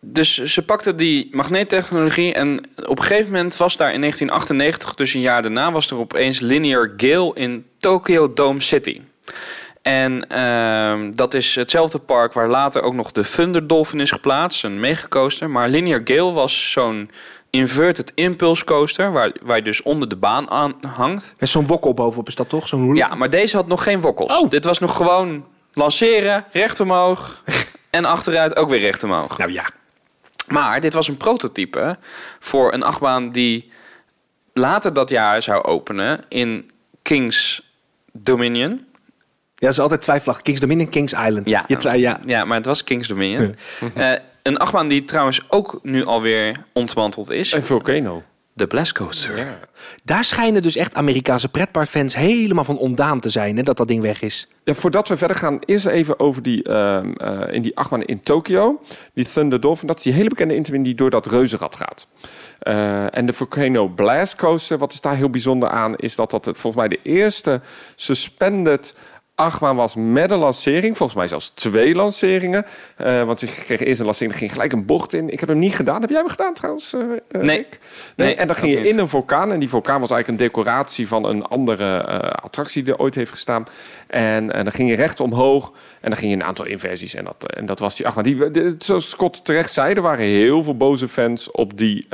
D: dus ze pakten die magneettechnologie en op een gegeven moment was daar in 1998, dus een jaar daarna, was er opeens Linear Gale in Tokyo Dome City. En ehm, dat is hetzelfde park waar later ook nog de Thunder Dolphin is geplaatst, een megacoaster. Maar Linear Gale was zo'n inverted impulse coaster, waar, waar je dus onder de baan aan hangt.
B: Met zo'n wokkel bovenop is dat toch? Zo'n
D: Ja, maar deze had nog geen wokkels.
B: Oh.
D: Dit was nog gewoon lanceren, recht omhoog en achteruit ook weer recht omhoog.
B: Nou ja.
D: Maar dit was een prototype voor een achtbaan die later dat jaar zou openen in Kings Dominion.
B: Ja, dat is altijd twijfelachtig. Kings Dominion, Kings Island.
D: Ja.
B: Ja.
D: Ja, maar het was Kings Dominion. Eh, een achtbaan die trouwens ook nu alweer ontmanteld is.
C: En Volcano.
D: De Blast Coaster.
B: Daar schijnen dus echt Amerikaanse pretparkfans helemaal van ondaan te zijn, hè, dat dat ding weg is.
C: Ja, voordat we verder gaan, eerst even over die, ehm, eh, in die achtbaan in Tokio. Die Thunder Dolphin, dat is die hele bekende Intamin die door dat reuzenrad gaat. Eh, en de Volcano Blast Coaster, wat is daar heel bijzonder aan, is dat dat het, volgens mij de eerste suspended achtbaan was met een lancering. Volgens mij zelfs twee lanceringen. Eh, want ik kreeg eerst een lancering, er ging gelijk een bocht in. Ik heb hem niet gedaan. Heb jij hem gedaan trouwens? eh,
D: Nee.
C: Nee.
D: Nee,
C: En dan ging je
D: niet.
C: in een vulkaan. En die vulkaan was eigenlijk een decoratie van een andere eh, attractie die er ooit heeft gestaan. En, en dan ging je recht omhoog. En dan ging je een aantal inversies. En dat, en dat was die achtbaan. Die, de, zoals Scott terecht zei, er waren heel veel boze fans op, die,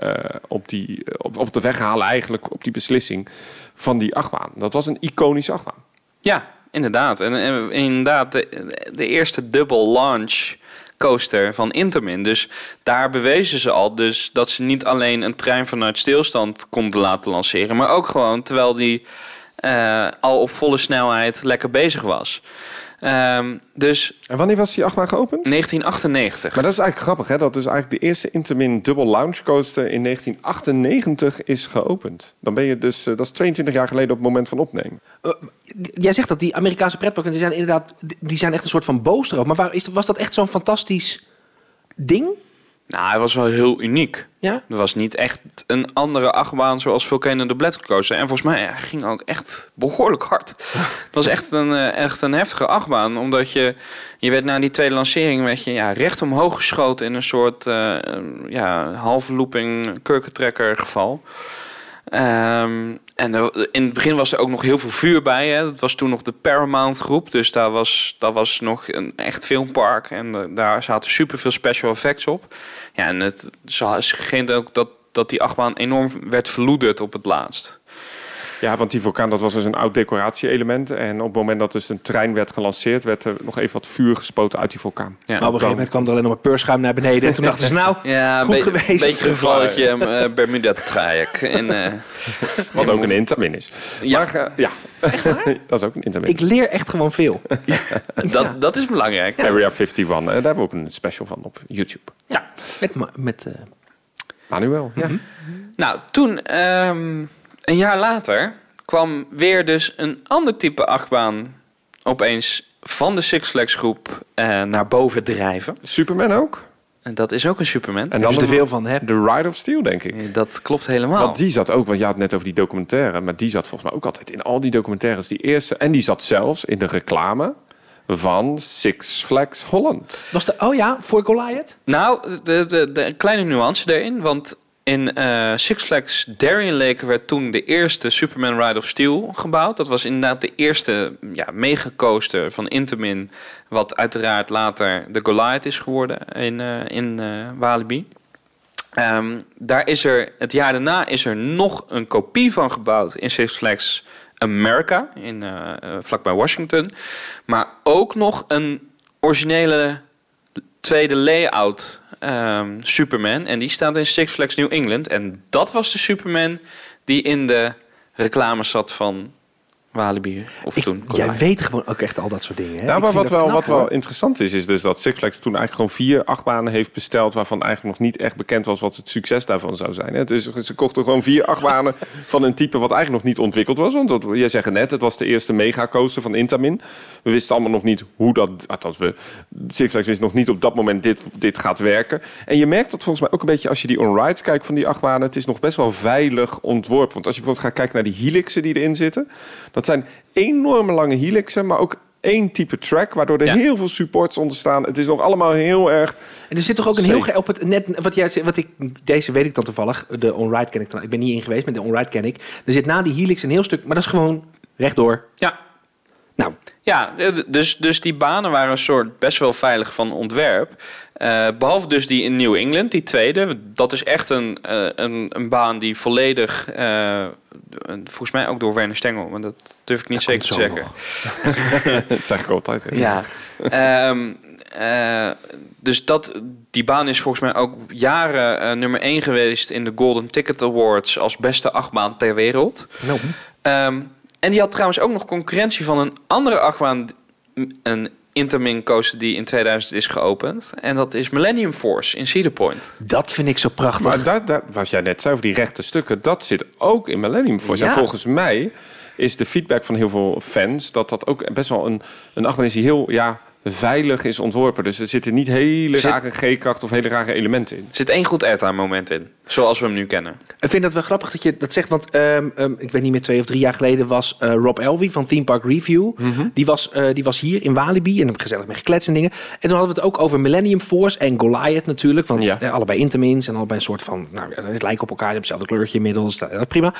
C: op, die, op, op de weghalen eigenlijk. Op die beslissing van die achtbaan. Dat was een iconische achtbaan.
D: Ja, inderdaad. En, inderdaad, de, eerste double launch coaster van Intermin. Dus daar bewezen ze al dus dat ze niet alleen een trein vanuit stilstand konden laten lanceren, maar ook gewoon terwijl die eh, al op volle snelheid lekker bezig was. Ehm, dus
C: En wanneer was die achtbaan geopend?
D: 1998.
C: Maar dat is eigenlijk grappig, hè? Dat dus eigenlijk de eerste Intermin Double Launch Coaster in 1998 is geopend. Dan ben je dus, eh, dat is 22 jaar geleden op het moment van opnemen.
B: Eh, jij zegt dat die Amerikaanse pretparken, die zijn inderdaad, die zijn echt een soort van boos erop. Maar waar, is, was dat echt zo'n fantastisch ding?
D: Nou, hij was wel heel uniek.
B: Ja?
D: Er was niet echt een andere achtbaan zoals Vulcano de Blast Coaster. En volgens mij hij ging ook echt behoorlijk hard. [LAUGHS] Het was echt een, eh, echt een heftige achtbaan. Omdat je, je werd na die tweede lancering werd je, ja, recht omhoog geschoten in een soort eh, ja, halve looping kurkentrekker geval. Ehm, en er- in het begin was er ook nog heel veel vuur bij. Hè. Dat was toen nog de Paramount groep. Dus daar was, dat was nog een echt filmpark. En daar zaten superveel special effects op. Ja, en het ze scheen ook dat, dat die achtbaan enorm werd verloederd op het laatst.
C: Ja, want die vulkaan dat was dus een oud decoratie-element. En op het moment dat dus een trein werd gelanceerd, werd er nog even wat vuur gespoten uit die vulkaan.
D: Ja,
B: maar op een gegeven moment kwam er alleen nog maar peurschuim naar beneden. En toen dachten ze, nou,
D: ja,
B: Goed
D: be-
B: geweest.
D: Een beetje een gevalletje eh, Bermuda-traject. En, eh, [LAUGHS]
C: Wat ook een Intamin is.
D: Ja.
C: Maar, eh, ja. [LAUGHS] dat is ook een Intamin.
B: ik leer echt gewoon veel. [LAUGHS]
D: dat, dat is belangrijk.
C: Area 51, eh, daar hebben we ook een special van op YouTube.
B: Ja, met, met eh,
C: Manuel, ja.
D: Nou, toen, ehm, een jaar later, kwam weer dus een ander type achtbaan opeens van de Six Flags groep eh, naar boven drijven.
C: Superman ook.
D: En dat is ook een Superman.
C: En
B: daar
C: dan
B: is er veel van, hè?
C: de Ride of Steel, denk ik.
D: Dat klopt helemaal.
C: Want die zat ook, want je had het net over die documentaire, maar die zat volgens mij ook altijd in al die documentaires. Die eerste, en die zat zelfs in de reclame van Six Flags Holland.
B: Was de, oh ja, voor Goliath?
D: Nou, de, de, de een kleine nuance erin. Want in eh, Six Flags Darien Lake werd toen de eerste Superman Ride of Steel gebouwd. Dat was inderdaad de eerste ja, megacoaster van Intamin. Wat uiteraard later de Goliath is geworden in, eh, in eh, Walibi. Ehm, daar is er, het jaar daarna is er nog een kopie van gebouwd in Six Flags America, in, vlakbij Washington. Maar ook nog een originele tweede layout ehm, Superman. En die staat in Six Flags New England. En dat was de Superman die in de reclame zat van Walibi. Of
B: Ik-
D: toen.
B: jij weet gewoon ook echt al dat soort dingen. Hè?
C: Nou, maar wat wel,
B: knap,
C: wat wel interessant is, is dus dat Six Flags toen eigenlijk gewoon vier achtbanen heeft besteld... waarvan eigenlijk nog niet echt bekend was wat het succes daarvan zou zijn. hè. Dus ze kochten gewoon vier achtbanen [LAUGHS] van een type wat eigenlijk nog niet ontwikkeld was. Want dat, jij zegt net, het was de eerste megacoaster van Intamin. We wisten allemaal nog niet hoe dat... Althans, we, Six Flags wist nog niet op dat moment dit, dit gaat werken. En je merkt dat volgens mij ook een beetje als je die on-rides kijkt van die achtbanen... het is nog best wel veilig ontworpen. Want als je bijvoorbeeld gaat kijken naar die helixen die erin zitten... dat zijn enorme lange helixen, maar ook één type track... waardoor er
D: Ja.
C: heel veel supports onderstaan. Het is nog allemaal heel erg...
B: En er zit toch ook een heel op het net wat jij wat ik deze weet ik dan toevallig. De onride ken ik dan. Ik ben niet in geweest, maar de onride ken ik. Er zit na die helix een heel stuk, maar dat is gewoon rechtdoor.
D: Ja,
B: Nou,
D: Ja, dus, dus die banen waren een soort best wel veilig van ontwerp. Eh, behalve dus die in New England, die tweede. Dat is echt een, eh, een, een baan die volledig... eh, volgens mij ook door Werner Stengel, maar dat durf ik niet zeker te zeggen. [LAUGHS]
C: dat zeg ik altijd.
D: Ja. Ehm, eh, dus dat, die baan is volgens mij ook jaren nummer 1 geweest in de Golden Ticket Awards als beste achtbaan ter wereld.
B: Nou,
D: Ehm, en die had trouwens ook nog concurrentie van een andere achtbaan, een Intermin coaster die in 2000 is geopend. En dat is Millennium Force in Cedar Point.
B: dat vind ik zo prachtig.
C: Maar dat, dat, was jij net zei over die rechte stukken, dat zit ook in Millennium Force.
B: Ja.
C: En volgens mij is de feedback van heel veel fans dat dat ook best wel een, een achtbaan is die heel ja, veilig is ontworpen. Dus er zitten niet hele
D: Zit-
C: rare G-kracht of hele rare elementen in.
D: Er zit één goed airtime moment in, zoals we hem nu kennen.
B: Ik vind dat wel grappig dat je dat zegt, want ehm, ehm, ik weet niet meer, twee of drie jaar geleden was eh, Rob Elvey van Theme Park Review. die, was, eh, die was hier in Walibi en heb gezellig met gekletst en dingen. En toen hadden we het ook over Millennium Force en Goliath natuurlijk. Want
C: Ja.
B: eh, allebei Intamins en allebei een soort van, nou, het lijken op elkaar, je hebt hetzelfde kleurtje inmiddels, dat, dat prima.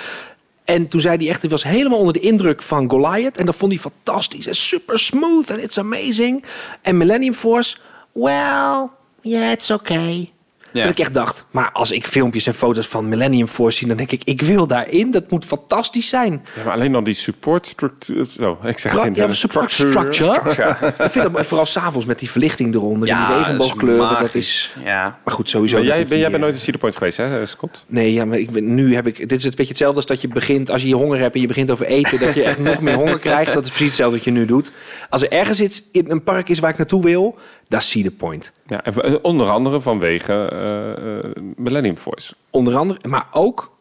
B: En toen zei hij echt, hij was helemaal onder de indruk van Goliath. En dat vond hij fantastisch en super smooth en it's amazing. En Millennium Force, well, yeah, it's okay.
D: Ja.
B: Dat ik echt dacht, maar als ik filmpjes en foto's van Millennium Force zie, dan denk ik, ik wil daarin. Dat moet fantastisch zijn.
C: Ja, maar alleen dan die support structuur. Zo, ik zeg het
B: Ja, support [LAUGHS] structure. Ik vind dat vooral s'avonds met die verlichting eronder, die regenboogkleuren. Dat is.
D: Ja,
B: maar goed, sowieso.
C: Maar jij, ben, jij bent nooit in Cedar Point geweest, hè, Scott?
B: Nee, ja, maar ik ben, nu heb ik. Dit is het beetje hetzelfde als dat je begint. Als je je honger hebt en je begint over eten. dat je echt nog meer honger krijgt. Dat is precies hetzelfde wat je nu doet. Als er ergens iets in een park is waar ik naartoe wil. Dat is Cedar Point.
C: Ja, en, eh, onder andere vanwege eh, eh, Millennium Force.
B: Onder andere. Maar ook.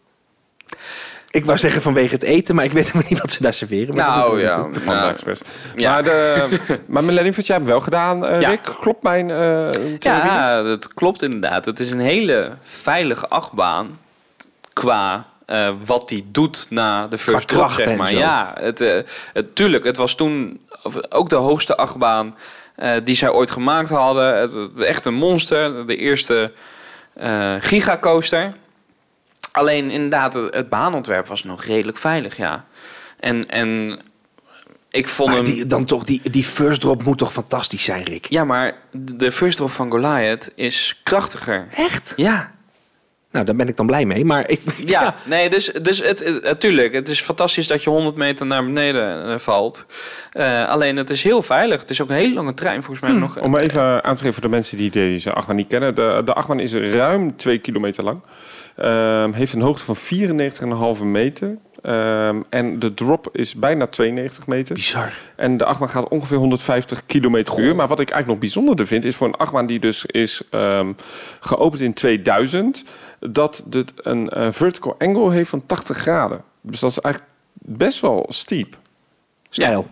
B: Ik wou zeggen vanwege het eten. Maar ik weet helemaal niet wat ze daar serveren. Maar
D: nou ja.
C: De Panda
D: nou,
C: Express.
D: ja.
C: Maar, de, [LAUGHS] maar Millennium Force, jij hebt wel gedaan, eh,
D: Ja.
C: Rick. Klopt mijn eh theorie?
D: Ja, dat klopt inderdaad. Het is een hele veilige achtbaan qua eh, wat die doet na de first
B: Qua
D: drop,
B: kracht
D: zeg maar. Ja, het, eh, het, tuurlijk, het was toen ook de hoogste achtbaan die zij ooit gemaakt hadden. Echt een monster, de eerste eh gigacoaster. Alleen inderdaad, het, het baanontwerp was nog redelijk veilig, ja. En, en ik vond
B: Maar
D: hem...
B: die, dan toch, die, die first drop moet toch fantastisch zijn, Rick?
D: Ja, maar de first drop van Goliath is krachtiger.
B: Echt?
D: Ja,
B: Nou, daar ben ik dan blij mee. Maar ik. [LAUGHS]
D: Ja, nee, dus, dus het, het, natuurlijk, het is fantastisch dat je 100 meter naar beneden eh, valt. Eh, alleen het is heel veilig. Het is ook een hele lange trein, volgens mij nog.
C: Om maar even aan te geven voor de mensen die deze achtbaan niet kennen. De, de achtbaan is ruim 2 kilometer lang. Ehm, heeft een hoogte van 94,5 meter. Ehm, en de drop is bijna 92 meter.
B: Bizar.
C: En de achtbaan gaat ongeveer 150 kilometer per uur. Maar wat ik eigenlijk nog bijzonderder vind, is voor een achtbaan die dus is ehm, geopend in 2000, dat dit een eh, vertical angle heeft van 80 graden. Dus dat is eigenlijk best wel steep.
B: Stijl.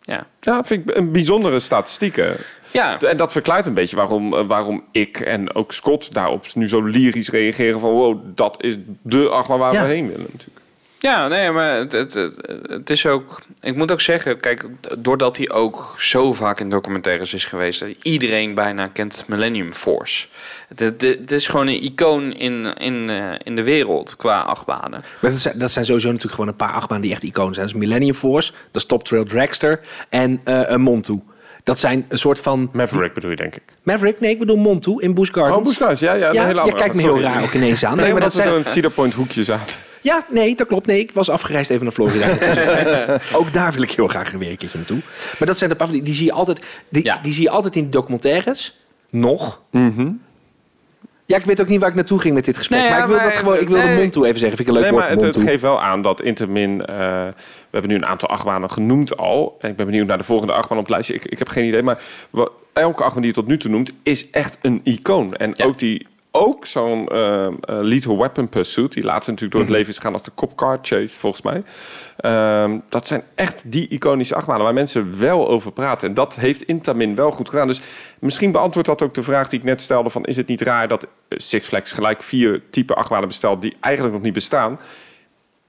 D: Ja.
C: Ja, vind ik een bijzondere statistiek. hè.
D: Ja,
C: En dat verklaart een beetje waarom, eh, waarom ik en ook Scott daarop nu zo lyrisch reageren van wow, dat is de achtbaan waar
B: Ja.
C: we heen willen natuurlijk.
D: Ja, nee, maar het, het, het, het is ook... Ik moet ook zeggen, kijk, doordat hij ook zo vaak in documentaires is geweest... dat iedereen bijna kent Millennium Force. Het, het, het is gewoon een icoon in, in, eh, in de wereld qua achtbanen.
B: Maar dat zijn, dat zijn sowieso natuurlijk gewoon een paar achtbanen die echt iconen zijn. Is Millennium Force, dat is Top Trail Dragster en eh een Montu. Dat zijn een soort van...
C: Maverick bedoel je denk ik.
B: Maverick? Nee, ik bedoel Montu in Busch Gardens.
C: Oh, Busch Gardens, ja, ja. een
B: Ja,
C: hele
B: je kijkt me heel raar ook ineens aan.
C: Nee,
B: Nee, maar dat zijn...
C: in Cedar Point hoekje zaten.
B: Ja, nee, dat klopt. Nee, ik was afgereisd even naar Florida. [LAUGHS] ook daar wil ik heel graag weer een keertje naartoe. Maar dat zijn de die, zie je altijd, die,
D: Ja.
B: die zie je altijd in de documentaires. Nog. Ja, ik weet ook niet waar ik naartoe ging met dit gesprek.
D: Nee,
B: maar
D: ja,
B: ik wil,
D: maar-
B: dat gewoon, ik wil de mond toe even zeggen. Vind ik een leuk
C: Nee,
B: woord,
C: maar het, geeft wel aan dat Intermin... eh, we hebben nu een aantal achtbanen genoemd al. En ik ben benieuwd naar de volgende achtbaan op het lijstje. Ik, ik heb geen idee, maar elke achtbaan die je tot nu toe noemt... is echt een icoon. En
D: Ja.
C: ook die... Ook zo'n Lethal Weapon Pursuit, die laatst natuurlijk door het
B: Mhm.
C: leven is gegaan als de Cop Car Chase, volgens mij. Ehm, dat zijn echt die iconische achtbanen waar mensen wel over praten. En dat heeft Intamin wel goed gedaan. Dus misschien beantwoordt dat ook de vraag die ik net stelde: van is het niet raar dat eh, Six Flags gelijk vier type achtbanen bestelt die eigenlijk nog niet bestaan?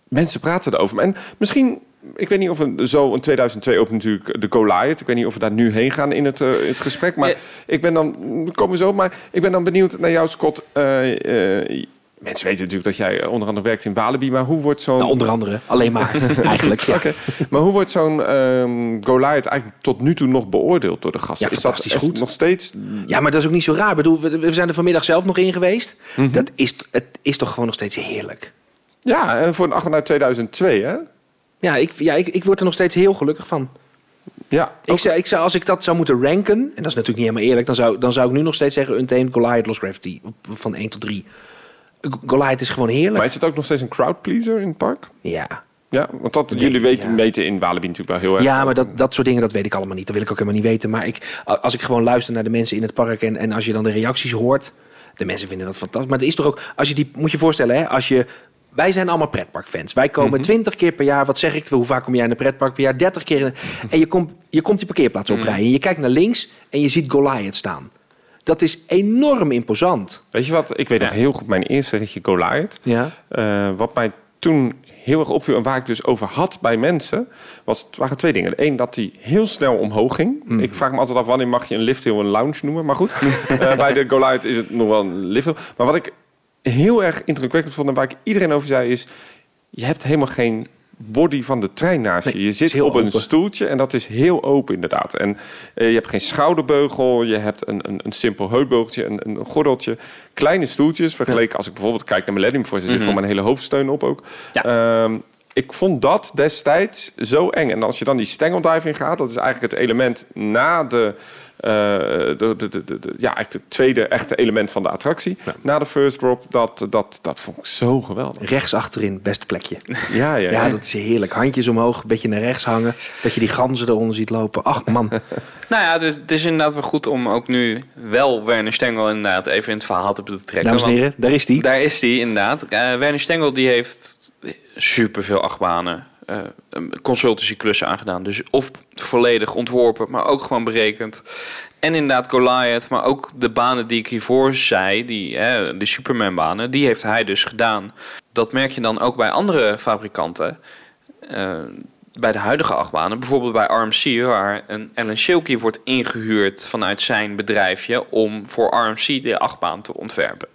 C: Mensen praten erover. En misschien, ik weet niet of een, zo in 2002 opent natuurlijk de Goliath. Ik weet niet of we daar nu heen gaan in het, eh, het gesprek. Maar
D: Ja.
C: ik ben dan, we komen zo, maar ik ben dan benieuwd naar jou, Scott. Eh, eh, mensen weten natuurlijk dat jij onder andere werkt in Walibi, maar hoe wordt zo'n
B: Nou, onder andere. Alleen maar, [LAUGHS] eigenlijk. Ja.
C: Oké, maar hoe wordt zo'n ehm Goliath eigenlijk tot nu toe nog beoordeeld door de gasten?
B: Ja,
C: is dat
B: fantastisch
C: echt
B: goed.
C: nog steeds?
B: Ja, maar dat is ook niet zo raar. Ik bedoel, we, zijn er vanmiddag zelf nog in geweest.
C: Mhm.
B: dat is, het is toch gewoon nog steeds heerlijk.
C: Ja, en voor een 8 uit 2002, hè?
B: Ja, ik, ja ik, ik word er nog steeds heel gelukkig van.
C: Ja,
B: Ik zou, ik zou, als ik dat zou moeten ranken, en dat is natuurlijk niet helemaal eerlijk, dan zou, dan zou ik nu nog steeds zeggen Untamed, Goliath, Lost Gravity. Van 1 tot 3. Goliath is gewoon heerlijk.
C: maar is het ook nog steeds een crowd pleaser in het park?
B: Ja.
C: Ja, want dat, jullie weten, in Walibi natuurlijk wel heel erg.
B: ja, maar dat, dat soort dingen, dat weet ik allemaal niet. Dat wil ik ook helemaal niet weten. Maar ik, als ik gewoon luister naar de mensen in het park en, en als je dan de reacties hoort, de mensen vinden dat fantastisch. Maar er is toch ook, als je die, moet je je voorstellen, hè, als je, wij zijn allemaal pretparkfans. Wij komen twintig keer per jaar, wat zeg ik, hoe vaak kom jij in een pretpark per jaar? 30 keer. in- En je komt, je komt die parkeerplaats oprijden. En je kijkt naar links en je ziet Goliath staan. Dat is enorm imposant.
C: Weet je wat? Ik weet nog heel goed mijn eerste ritje Goliath.
B: Ja.
C: Eh, wat mij toen heel erg opviel en waar ik dus over had bij mensen, was, het waren twee dingen. Eén, dat hij heel snel omhoog ging.
B: Mm.
C: Ik vraag me altijd af, wanneer mag je een lifthill een lounge noemen? Maar goed, [LAUGHS] eh, bij de Goliath is het nog wel een lifthill. Maar wat ik heel erg indrukwekkend vond en waar ik iedereen over zei, is... je hebt helemaal geen body van de trein naast
B: Nee,
C: je. Je zit op een
B: open.
C: stoeltje en dat is heel open inderdaad. En eh, je hebt geen schouderbeugel, je hebt een, een, een simpel heupbeugeltje, een, een gordeltje. Kleine stoeltjes, vergeleken als ik bijvoorbeeld kijk naar Millennium Force... zit voor mijn hele hoofdsteun op ook. Ehm, ik vond dat destijds zo eng. En als je dan die stengeldiving gaat, dat is eigenlijk het element na de... eh, de, de, de, de- de- ja, eigenlijk het tweede echte element van de attractie. Na de first drop, dat, dat, dat vond ik zo geweldig.
B: Rechts achterin, beste plekje.
C: Ja, ja,
B: Ja,
C: ja.
B: dat is heerlijk. Handjes omhoog, een beetje naar rechts hangen. Dat je die ganzen eronder ziet lopen. Ach man, [LAUGHS]
D: Nou ja, het is, het is inderdaad wel goed om ook nu wel Werner Stengel inderdaad even in het verhaal te betrekken.
B: dames en heren, daar is die.
D: Daar is die inderdaad. Eh, Werner Stengel die heeft superveel achtbanen, consultancy-klussen aangedaan. Dus of volledig ontworpen, maar ook gewoon berekend. En inderdaad Goliath, maar ook de banen die ik hiervoor zei, die, hè, de Superman-banen, die heeft hij dus gedaan. Dat merk je dan ook bij andere fabrikanten. Eh, bij de huidige achtbanen, bijvoorbeeld bij RMC, waar een Alan Shilkey wordt ingehuurd vanuit zijn bedrijfje om voor RMC de achtbaan te ontwerpen.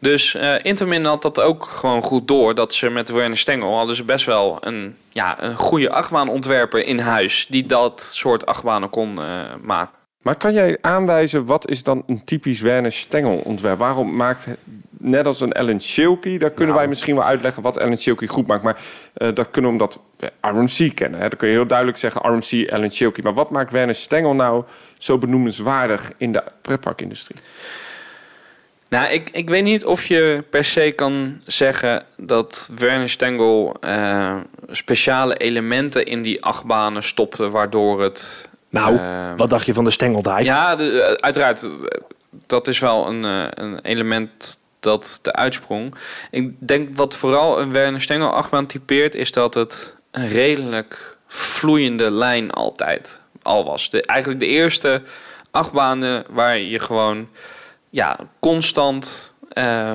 D: Dus eh Intermin had dat ook gewoon goed door. Dat ze met Werner Stengel hadden ze best wel een, ja, een goede achtbaanontwerper in huis. Die dat soort achtbanen kon eh, maken.
C: Maar kan jij aanwijzen, wat is dan een typisch Werner Stengel ontwerp? Waarom maakt, net als een Alan Shilkey, daar kunnen
B: Nou.
C: wij misschien wel uitleggen wat Alan Shilkey goed maakt. Maar eh dat kunnen we omdat RMC kennen. Hè? Dan kun je heel duidelijk zeggen RMC, Alan Shilkey. Maar wat maakt Werner Stengel nou zo benoemenswaardig in de pretparkindustrie?
D: Nou, ik, ik weet niet of je per se kan zeggen dat Werner Stengel eh, speciale elementen in die achtbanen stopte, waardoor het.
B: Nou,
D: eh,
B: wat dacht je van de stengeldive?
D: Ja, de- eh, uiteraard. Dat is wel een, een element dat de uitsprong. Ik denk wat vooral een Werner Stengel achtbaan typeert... is dat het een redelijk vloeiende lijn altijd al was. De, eigenlijk de eerste achtbanen waar je gewoon ja, constant... eh,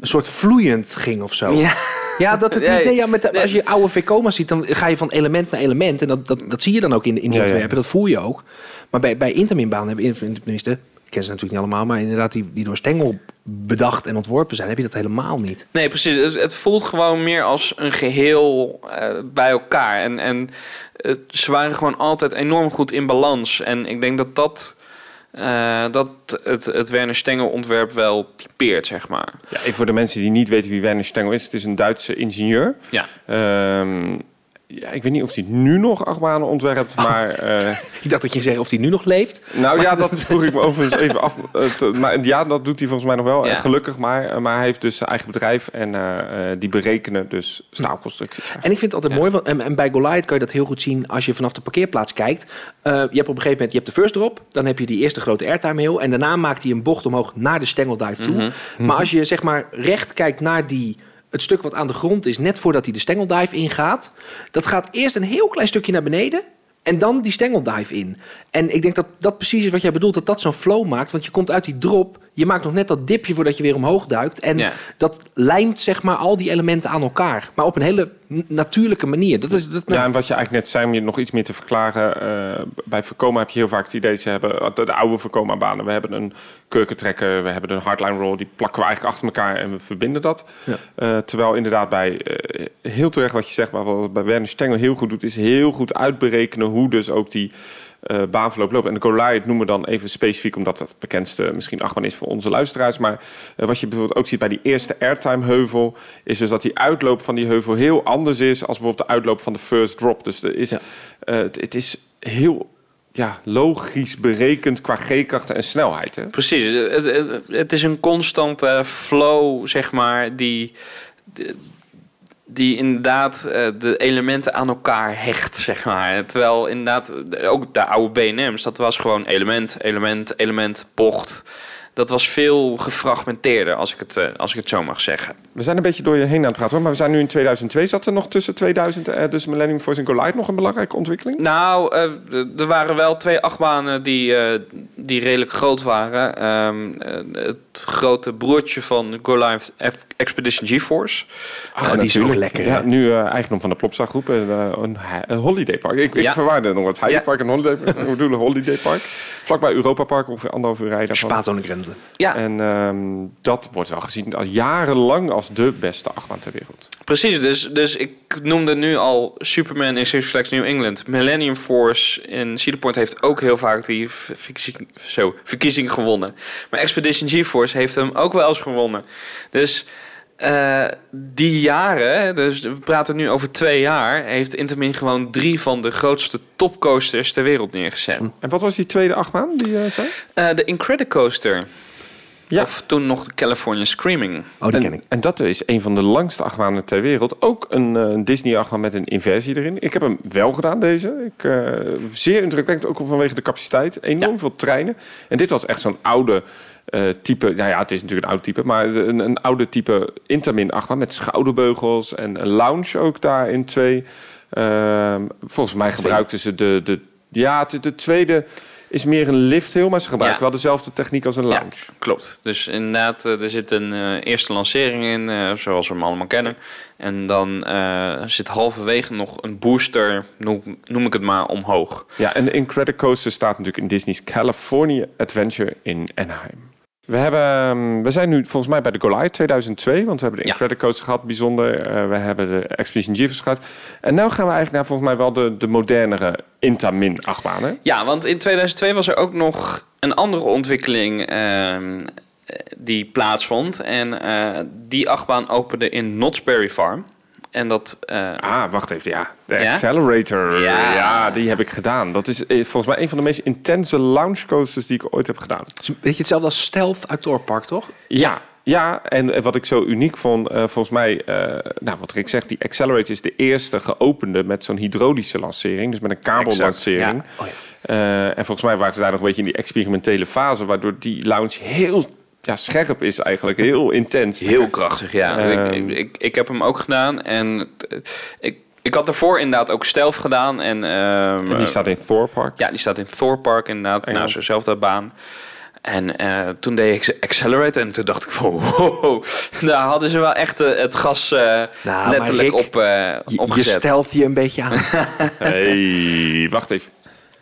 B: Een soort vloeiend ging of zo.
D: ja,
B: Ja, dat het [LAUGHS] niet, nee, ja, met als je oude Vecoma's ziet, dan ga je van element naar element. En dat, dat, dat zie je dan ook in, in die
C: Ja, ja.
B: ontwerpen. Dat voel je ook. Maar bij, bij Interminbaan hebben in- tenminste, ik ken ze natuurlijk niet allemaal, maar inderdaad die, die door Stengel bedacht en ontworpen zijn, heb je dat helemaal niet.
D: Nee, precies. Het, het voelt gewoon meer als een geheel eh, bij elkaar. En, en het- ze waren gewoon altijd enorm goed in balans. En ik denk dat dat, eh, dat het, het Werner Stengel ontwerp wel typeert, zeg maar.
C: Ja, even voor de mensen die niet weten wie Werner Stengel is. Het is een Duitse ingenieur.
D: Ja.
C: Ehm, ja, ik weet niet of hij nu nog achtbanen ontwerpt, maar... eh, [LAUGHS]
B: Ik dacht dat je zeggen of hij nu nog leeft.
C: nou ja, dat vroeg ik me overigens [LAUGHS] even af. Eh, maar ja, dat doet hij volgens mij nog wel,
D: Ja.
C: eh, gelukkig maar. Maar hij heeft dus zijn eigen bedrijf en die berekenen dus staalconstructies.
B: En ik vind het altijd mooi, want, en, en bij Goliath kan je dat heel goed zien als je vanaf de parkeerplaats kijkt. Je hebt op een gegeven moment je hebt de first drop, dan heb je die eerste grote airtime hill en daarna maakt hij een bocht omhoog naar de stengeldive toe. Maar als je zeg maar recht kijkt naar die, het stuk wat aan de grond is, net voordat hij de stengeldive ingaat, dat gaat eerst een heel klein stukje naar beneden. En dan die stengeldive in. En ik denk dat dat precies is wat jij bedoelt, dat dat zo'n flow maakt. Want je komt uit die drop, je maakt nog net dat dipje voordat je weer omhoog duikt. En
D: Ja.
B: dat lijmt zeg maar al die elementen aan elkaar. Maar op een hele natuurlijke manier. Dat is, dat,
C: Ja, en wat je eigenlijk net zei, om je nog iets meer te verklaren. eh, bij Vekoma heb je heel vaak het idee, ze hebben de, de oude Vekoma-banen. We hebben een kurkentrekker, we hebben een hardline roll. Die plakken we eigenlijk achter elkaar en we verbinden dat.
B: Ja.
C: Eh, terwijl inderdaad bij, eh, heel terecht wat je zegt, maar wat bij Werner Stengel heel goed doet, is heel goed uitberekenen hoe dus ook die eh, baanverloop loopt. En de Goliath noemen we dan even specifiek, omdat dat het bekendste misschien achtbaan is voor onze luisteraars. Maar eh, wat je bijvoorbeeld ook ziet bij die eerste airtime heuvel, is dus dat die uitloop van die heuvel heel anders is als bijvoorbeeld de uitloop van de first drop. Dus er is,
B: Ja.
C: eh, het, het is heel ja, logisch berekend qua G-krachten en snelheid. Hè?
D: Precies, het, het, het is een constante flow, zeg maar, die, die inderdaad eh, de elementen aan elkaar hecht, zeg maar. Terwijl inderdaad, de- ook de oude BNM's, dat was gewoon element, element, element, bocht. Dat was veel gefragmenteerder, als ik het, eh, als ik het zo mag zeggen.
C: We zijn een beetje door je heen aan het praten hoor, maar we zijn nu in 2002. Zat er nog tussen 2000 en dus Millennium Force en Goliath nog een belangrijke ontwikkeling?
D: Nou, eh, er waren wel twee achtbanen die, eh, die redelijk groot waren. Eh, het grote broertje van Goliath F- Expedition GeForce.
B: oh, die is ook lekker.
C: Ja, nu eh, eigendom van de Plopsa-groep, eh, een, een holidaypark. Ik, ik
D: Ja.
C: verwaarde nog wat
D: Ja.
C: Heidepark en holiday, ik [LAUGHS] bedoel een holidaypark. Vlakbij Europa Park, ongeveer anderhalf uur rijden. daarvan.
B: Spaat aan de grenzen.
D: Ja,
C: En ehm, dat wordt wel gezien al jarenlang als de beste achtbaan ter wereld.
D: precies. Dus, dus ik noemde nu al Superman in Six Flags New England. Millennium Force in Cedar Point heeft ook heel vaak die verkiezing, zo, verkiezing gewonnen. Maar Expedition GeForce heeft hem ook wel eens gewonnen. Dus eh, die jaren, dus we praten nu over twee jaar, heeft Intermin gewoon drie van de grootste topcoasters ter wereld neergezet.
C: En wat was die tweede achtbaan die je zei?
D: Eh, de Incredicoaster.
C: Ja.
D: Of toen nog de California Screaming.
B: Oh, die
C: en,
B: ken ik.
C: en dat is een van de langste achtbanen ter wereld. Ook een, eh, een Disney-achtbaan met een inversie erin. Ik heb hem wel gedaan, deze. Ik, eh, zeer indrukwekkend, ook vanwege de capaciteit. Enorm veel treinen. En dit was echt zo'n oude eh, type... Nou ja, het is natuurlijk een oud type. Maar een, een oude type Intamin-achtbaan met schouderbeugels. En een lounge ook daar in twee. Ehm, volgens mij gebruikten ze de... de ja, de, de tweede is meer een lifthill. Maar ze gebruiken
D: Ja.
C: wel dezelfde techniek als een lounge.
D: Klopt. Dus inderdaad, eh, er zit een eh, eerste lancering in, zoals we hem allemaal kennen. En dan zit halverwege nog een booster, noem, noem ik het maar, omhoog.
C: Ja, en de Incredicoaster staat natuurlijk in Disney's California Adventure in Anaheim. We, hebben, ehm, we zijn nu volgens mij bij de Goliath 2002, want we hebben de
D: Ja.
C: Incredicoaster gehad, bijzonder. Eh, we hebben de Expedition GeForce gehad. En nu gaan we eigenlijk naar volgens mij wel de, de modernere Intamin achtbanen.
D: Ja, want in 2002 was er ook nog een andere ontwikkeling ehm, eh, die plaatsvond. En eh, die achtbaan opende in Knott's Berry Farm. En dat... eh,
C: Ah, wacht even, ja. De
D: Ja?
C: Accelerator.
D: Ja.
C: Ja. die heb ik gedaan. Dat is eh, volgens mij een van de meest intense launch coasters die ik ooit heb gedaan.
B: Het is een beetje hetzelfde als Stealth uit Thor Park, toch?
C: Ja, ja, en wat ik zo uniek vond, eh, volgens mij, eh, nou wat Rick zegt, die Accelerator is de eerste geopende met zo'n hydraulische lancering, dus met een kabellancering.
D: Exact,
B: Oh ja.
C: Eh, en volgens mij waren ze daar nog een beetje in die experimentele fase, waardoor die launch heel ja, scherp is eigenlijk, heel intens.
D: Heel krachtig, ja.
C: Ehm.
D: ik, ik, ik heb hem ook gedaan. En ik, ik had ervoor inderdaad ook Stealth gedaan. En, ehm,
C: En die staat in Thor Park.
D: Ja, die staat in Thor Park inderdaad.
C: Engeland.
D: Nou, zo'nzelfde baan. En eh, toen deed ik Accelerate en toen dacht ik van wow, [LAUGHS] daar hadden ze wel echt eh, het gas eh,
B: Nou,
D: letterlijk
B: Rick,
D: op, eh,
B: Je, je
D: opgezet.
B: stelt je een beetje aan. [LAUGHS]
C: Hey, wacht even.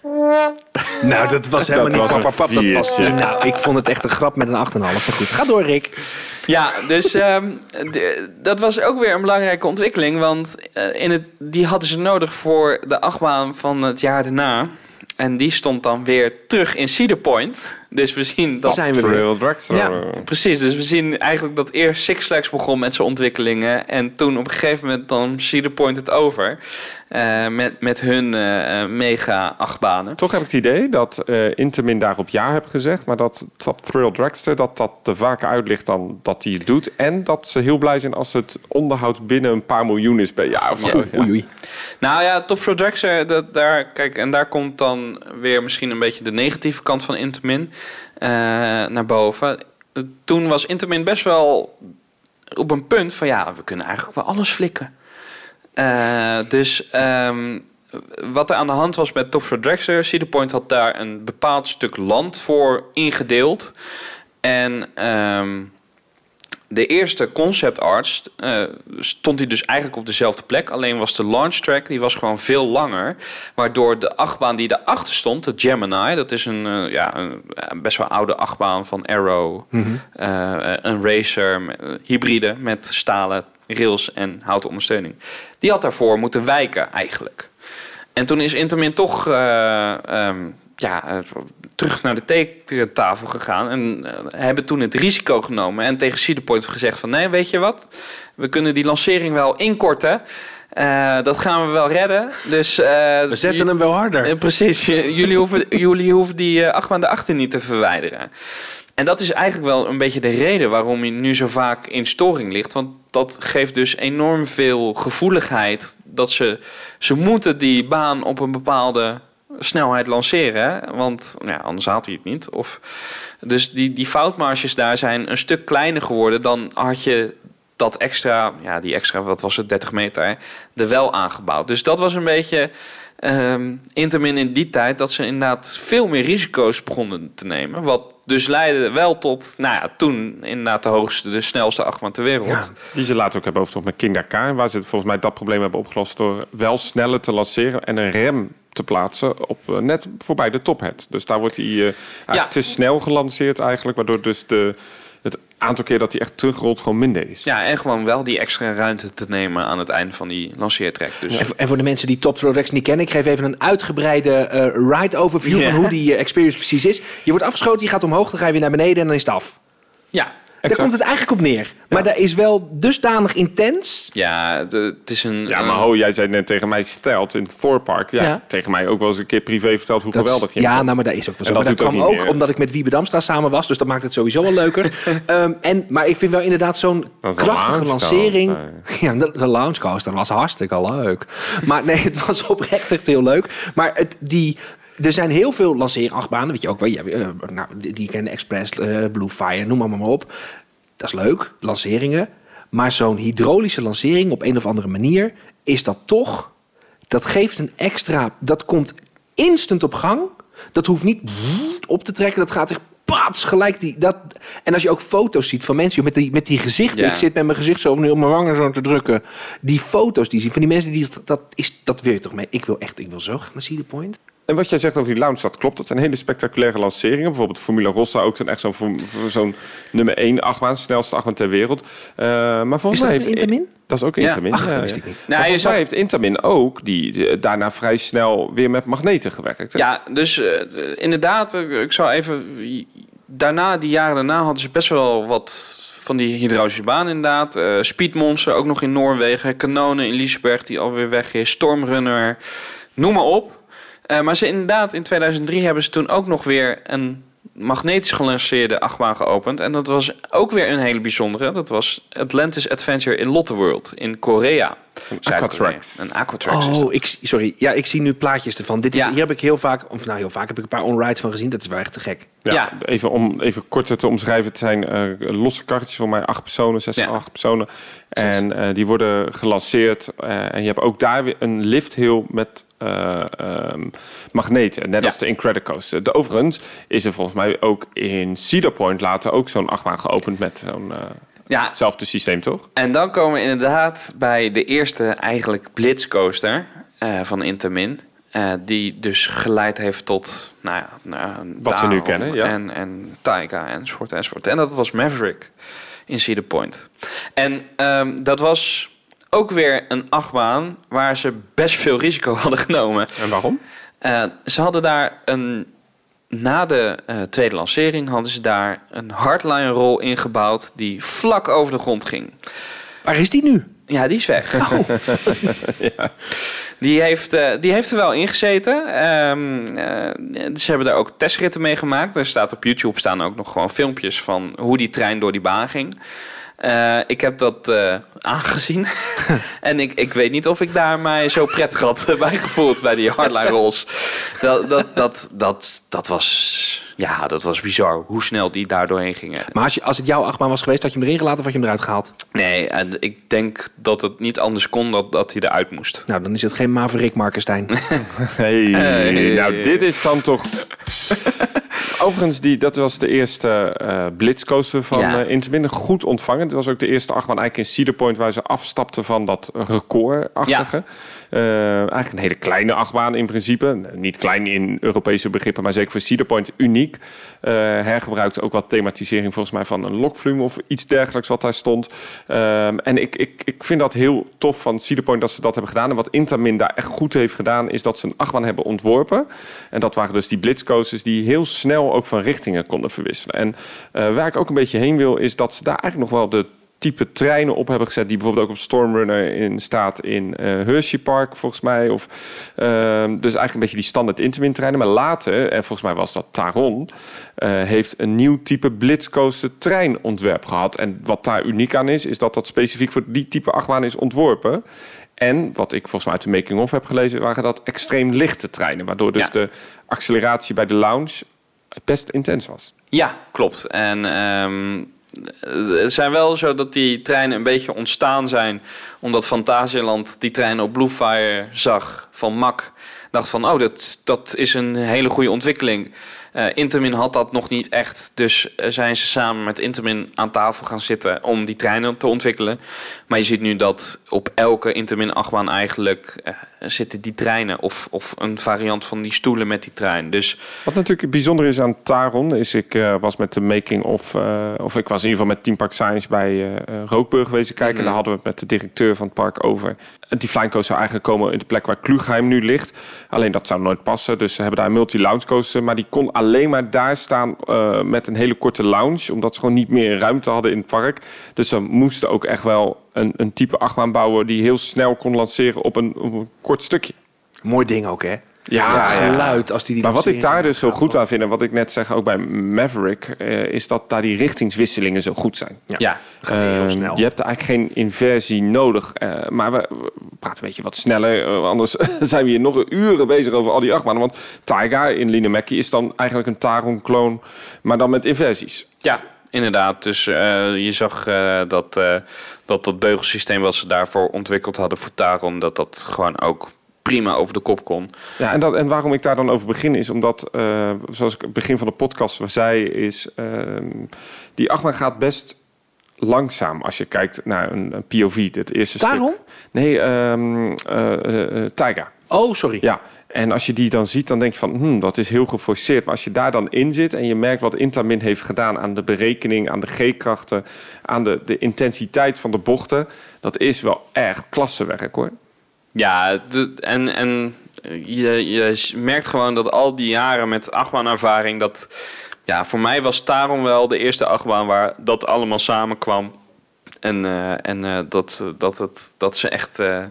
C: [LAUGHS]
B: nou, dat was helemaal
C: Dat
B: niet
C: was
B: pap, pap,
C: een
B: pap, dat was. Nou, ik vond het echt een grap met een 8,5. Maar goed, ga door, Rick.
D: Ja, dus ehm, de- dat was ook weer een belangrijke ontwikkeling. Want eh, in het, die hadden ze nodig voor de achtbaan van het jaar daarna. En die stond dan weer terug in Cedar Point. Dus we zien dat...
B: zijn we weer. Ja.
D: Precies, dus we zien eigenlijk dat eerst Six Flags begon met zijn ontwikkelingen. En toen op een gegeven moment dan Cedar Point het over. eh, met, met hun eh, eh, mega achtbanen.
C: Toch heb ik het idee dat eh Intamin daarop ja heb gezegd, maar dat Top Thrill Dragster dat dat te vaker uit ligt dan dat hij het doet. En dat ze heel blij zijn als het onderhoud binnen een paar miljoen is per jaar. Of zo.
B: Oei, oei, oei.
D: Nou ja, Top Thrill Dragster, dat, daar, kijk, en daar komt dan weer misschien een beetje de negatieve kant van Intamin naar boven. Toen was Intamin best wel op een punt van ja, we kunnen eigenlijk wel alles flikken. Eh, dus ehm, wat er aan de hand was met Top Thrill Dragster, had daar een bepaald stuk land voor ingedeeld. En ehm, de eerste concept arts eh, stond hij dus eigenlijk op dezelfde plek. Alleen was de launch track die was gewoon veel langer. Waardoor de achtbaan die daarachter stond, de Gemini... dat is een, eh, ja, een eh, best wel oude achtbaan van Arrow. eh, een racer, hybride met stalen rails en houten ondersteuning. Die had daarvoor moeten wijken eigenlijk. En toen is Intermin toch eh, ehm, ja, eh, terug naar de tekentafel gegaan. En eh, hebben toen het risico genomen. En tegen Cedar Point gezegd van... nee, weet je wat? We kunnen die lancering wel inkorten. Eh, dat gaan we wel redden. Dus,
B: We zetten hem wel harder.
D: precies. Jullie, hoeven, [LAUGHS] jullie hoeven die uh, achtbaan erachter niet te verwijderen. En dat is eigenlijk wel een beetje de reden waarom hij nu zo vaak in storing ligt. Want dat geeft dus enorm veel gevoeligheid. Dat ze, ze moeten die baan op een bepaalde snelheid lanceren. Want ja, anders haalt hij het niet. Of, dus die, die foutmarges daar zijn een stuk kleiner geworden. Dan had je dat extra, ja, die extra, wat was het, 30 meter, er wel aangebouwd. Dus dat was een beetje ehm Intermin in die tijd dat ze inderdaad veel meer risico's begonnen te nemen. Wat dus leidde wel tot, nou ja, toen inderdaad de hoogste, de snelste achtbaan ter wereld.
C: Die ze later ook hebben overgetrokken met King Dakar. Waar ze volgens mij dat probleem hebben opgelost door wel sneller te lanceren en een rem te plaatsen op eh, net voorbij de tophead. Dus daar wordt hij eh,
D: Ja.
C: te snel gelanceerd eigenlijk, waardoor dus de, het aantal keer dat hij echt terugrolt gewoon minder is.
D: Ja, en gewoon wel die extra ruimte te nemen aan het einde van die lanceertrek. Dus
B: En voor- En voor de mensen die Top Rex niet kennen, ik geef even een uitgebreide eh, ride overview
D: Ja.
B: van hoe die experience precies is. Je wordt afgeschoten, je gaat omhoog, dan ga je weer naar beneden en dan is het af.
D: ja,
B: Daar komt het eigenlijk op neer. Maar dat is wel dusdanig intens.
D: ja de- het is een...
C: Ja, maar
D: een-
C: ho, jij zei net tegen mij stelt in het Park. Ja,
B: Ja.
C: tegen mij ook wel eens een keer privé verteld hoe
B: Dat
C: geweldig je
B: ja,
C: vond.
B: nou, maar dat is ook wel
C: En
B: zo.
C: dat
B: Maar dat
C: doet ook
B: kwam ook
C: meer.
B: omdat ik met Wiebe Damstra samen was. Dus dat maakt het sowieso wel leuker. [LAUGHS] Ehm, en, maar ik vind wel inderdaad zo'n krachtige lancering. [LAUGHS] Ja, de, de loungecoaster was hartstikke leuk. Maar nee, het was oprecht echt heel leuk. Maar het, die... Er zijn heel veel lanceerachtbanen, weet je ook wel. Ja, eh, nou, die, die kennen Express, eh, Blue Fire, noem maar, maar op. Dat is leuk, lanceringen. Maar zo'n hydraulische lancering op een of andere manier is dat toch. Dat geeft een extra. Dat komt instant op gang. Dat hoeft niet op te trekken. Dat gaat echt pats gelijk. Die, dat, en als je ook foto's ziet van mensen met die, met die gezichten.
D: Ja.
B: Ik zit met mijn gezicht zo nu op mijn wangen zo te drukken. Die foto's die zien van die mensen die dat, dat is dat wil je toch mee. Ik wil echt, ik wil zo graag naar Cedar Point.
C: En wat jij zegt over die lounge, dat klopt. Dat zijn hele spectaculaire lanceringen. Bijvoorbeeld Formula Rossa ook zo'n echt zo'n nummer 1 achtbaan, snelste achtbaan ter wereld. Eh, maar volgens mij
B: dat
C: heeft
B: Intermin?
C: Dat is ook
D: Ja.
C: Intermin.
B: Ach,
C: ja,
B: dat wist
C: ja.
B: ik niet.
C: Maar
D: Nou, je
C: volgens mij
D: zag-
C: heeft Intermin ook die, die, daarna vrij snel weer met magneten gewerkt. hè?
D: Ja, dus eh, inderdaad, eh, ik zou even... Daarna, die jaren daarna, hadden ze best wel wat van die hydraulische baan inderdaad. Eh Speedmonster, ook nog in Noorwegen. Kanonen in Liesberg, die alweer weg is. Stormrunner, noem maar op. Eh, maar ze inderdaad, in 2003 hebben ze toen ook nog weer een magnetisch gelanceerde achtbaan geopend. En dat was ook weer een hele bijzondere. Dat was Atlantis Adventure in Lotteworld in Korea. Zuid-Korea.
C: Aquatrax.
D: Een Aquatrax is
B: Oh,
D: dat.
B: ik, sorry. Ja, ik zie nu plaatjes ervan. Dit is,
D: Ja.
B: Hier heb ik heel vaak, of nou heel vaak, heb ik een paar onrides van gezien. Dat is wel echt te gek.
C: Ja,
D: Ja.
C: Even om even korter te omschrijven. Het zijn eh, losse karretjes voor mij, acht personen, zes,
D: Ja.
C: acht personen. En eh, die worden gelanceerd. eh, en je hebt ook daar weer een lifthill met eh, ehm, magneten. Net
D: Ja.
C: als de Incredicoaster. De, overigens is er volgens mij ook in Cedar Point later ook zo'n achtbaan geopend met zo'n... eh,
D: Ja,
C: Hetzelfde systeem, toch?
D: En dan komen we inderdaad bij de eerste eigenlijk blitzcoaster eh, van Intermin. eh, die dus geleid heeft tot nou ja, nou,
C: Wat we nu kennen, ja.
D: En, en Taiga enzovoort enzovoort. En dat was Maverick in Cedar Point. En ehm, dat was ook weer een achtbaan waar ze best veel risico [LAUGHS] hadden genomen.
C: En waarom?
D: Eh, ze hadden daar een na de eh, tweede lancering hadden ze daar een hardline roll ingebouwd die vlak over de grond ging.
B: Waar is die nu?
D: Ja, die is weg.
B: Oh. [LAUGHS]
D: Die, heeft, eh, die heeft er wel in gezeten. Ehm, eh, ze hebben daar ook testritten mee gemaakt. Er staat op YouTube staan ook nog gewoon filmpjes van hoe die trein door die baan ging. Eh, ik heb dat eh, aangezien. [LAUGHS] en ik, ik weet niet of ik daar mij zo prettig had [LAUGHS] bij gevoeld bij die hardline rolls. Dat, dat, dat, dat, dat was... Ja, dat was bizar hoe snel die daar doorheen gingen.
B: Maar als, je, als het jouw achtbaan was geweest, had je hem erin gelaten of had je hem eruit gehaald?
D: Nee, en ik denk dat het niet anders kon dat, dat hij eruit moest.
B: Nou, dan is het geen Maverick Markenstein. [LAUGHS]
C: Hey,
D: Hey.
C: nou dit is dan toch... [LAUGHS] Overigens, die, dat was de eerste eh blitzcoaster van
D: Ja.
C: eh. Goed ontvangen. Het was ook de eerste achtbaan eigenlijk in Cedar Point... waar ze afstapten van dat recordachtige. Eh, eigenlijk een hele kleine achtbaan in principe. Niet klein in Europese begrippen, maar zeker voor Cedar Point uniek. Eh hergebruikte ook wat thematisering volgens mij van een lokvloem... of iets dergelijks wat daar stond. Ehm, en ik, ik, ik vind dat heel tof van Cedar Point dat ze dat hebben gedaan. En wat Intamin daar echt goed heeft gedaan... is dat ze een achtbaan hebben ontworpen. En dat waren dus die blitzcoasters... die heel snel ook van richtingen konden verwisselen. En eh, waar ik ook een beetje heen wil... is dat ze daar eigenlijk nog wel de type treinen op hebben gezet... die bijvoorbeeld ook op Stormrunner in staat in eh Hershey Park, volgens mij. Of, ehm, dus eigenlijk een beetje die standaard Intamin treinen. Maar later, en volgens mij was dat Taron... eh, heeft een nieuw type blitzcoaster treinontwerp gehad. En wat daar uniek aan is, is dat dat specifiek voor die type achtbaan is ontworpen. En wat ik volgens mij uit de making-of heb gelezen, waren dat extreem lichte treinen. Waardoor dus
D: Ja.
C: de acceleratie bij de lounge best intens was.
D: Ja, klopt. En ehm, het zijn wel zo dat die treinen een beetje ontstaan zijn... omdat Fantasieland die treinen op Bluefire zag van MAC. Dacht van, oh, dat, dat is een hele goede ontwikkeling. Eh Intamin had dat nog niet echt. Dus eh, zijn ze samen met Intamin aan tafel gaan zitten om die treinen te ontwikkelen. Maar je ziet nu dat op elke Intamin achtbaan eigenlijk eh, zitten die treinen. Of, of een variant van die stoelen met die trein. Dus
C: Wat natuurlijk bijzonder is aan Taron, is ik was met de making-of... eh, of ik was in ieder geval met Team Park Science bij Rookburg geweest kijken. En daar hadden we het met de directeur van het park over. En die flying zou eigenlijk komen in de plek waar Klugheim nu ligt. Alleen dat zou nooit passen. Dus ze hebben daar een multi-lounge coaster. Maar die kon alleen maar daar staan eh, met een hele korte lounge. Omdat ze gewoon niet meer ruimte hadden in het park. Dus ze moesten ook echt wel een, een type achtbaan bouwen... die heel snel kon lanceren op een, op een kort stukje.
B: Mooi ding ook, hè?
C: Ja,
B: het
C: ja.
B: geluid als die die
C: Maar wat ik daar dus zo goed aan vind, en wat ik net zeg ook bij Maverick, eh, is dat daar die richtingswisselingen zo goed zijn.
D: ja.
B: gaat heel
C: Ehm,
B: snel.
C: Je hebt eigenlijk geen inversie nodig. eh, maar we, we praten een beetje wat sneller. eh, anders [LAUGHS] zijn we hier nog uren bezig over al die achtbanen. Want Taiga in Linemeki is dan eigenlijk een Taron-kloon, maar dan met inversies.
D: Ja, inderdaad. Dus eh, je zag eh, dat, eh, dat dat beugelsysteem wat ze daarvoor ontwikkeld hadden voor Taron, dat dat gewoon ook prima over de kop kon.
C: Ja, en, dat, en waarom ik daar dan over begin is omdat, eh, zoals ik het begin van de podcast zei, is ehm, die achtbaan gaat best langzaam als je kijkt naar een, een POV, dit eerste
B: Taron?
C: stuk. Nee, ehm eh, eh, eh, Taiga.
B: Oh, sorry.
C: Ja, en als je die dan ziet, dan denk je van, hmm, dat is heel geforceerd. Maar als je daar dan in zit en je merkt wat Intamin heeft gedaan aan de berekening, aan de G-krachten, aan de, de intensiteit van de bochten, dat is wel echt klassewerk hoor.
D: Ja, de- en, en je, je merkt gewoon dat al die jaren met achtbaanervaring, dat ja, voor mij was Taron wel de eerste achtbaan waar dat allemaal samenkwam. En, eh, en eh, dat, dat, dat ze echt eh,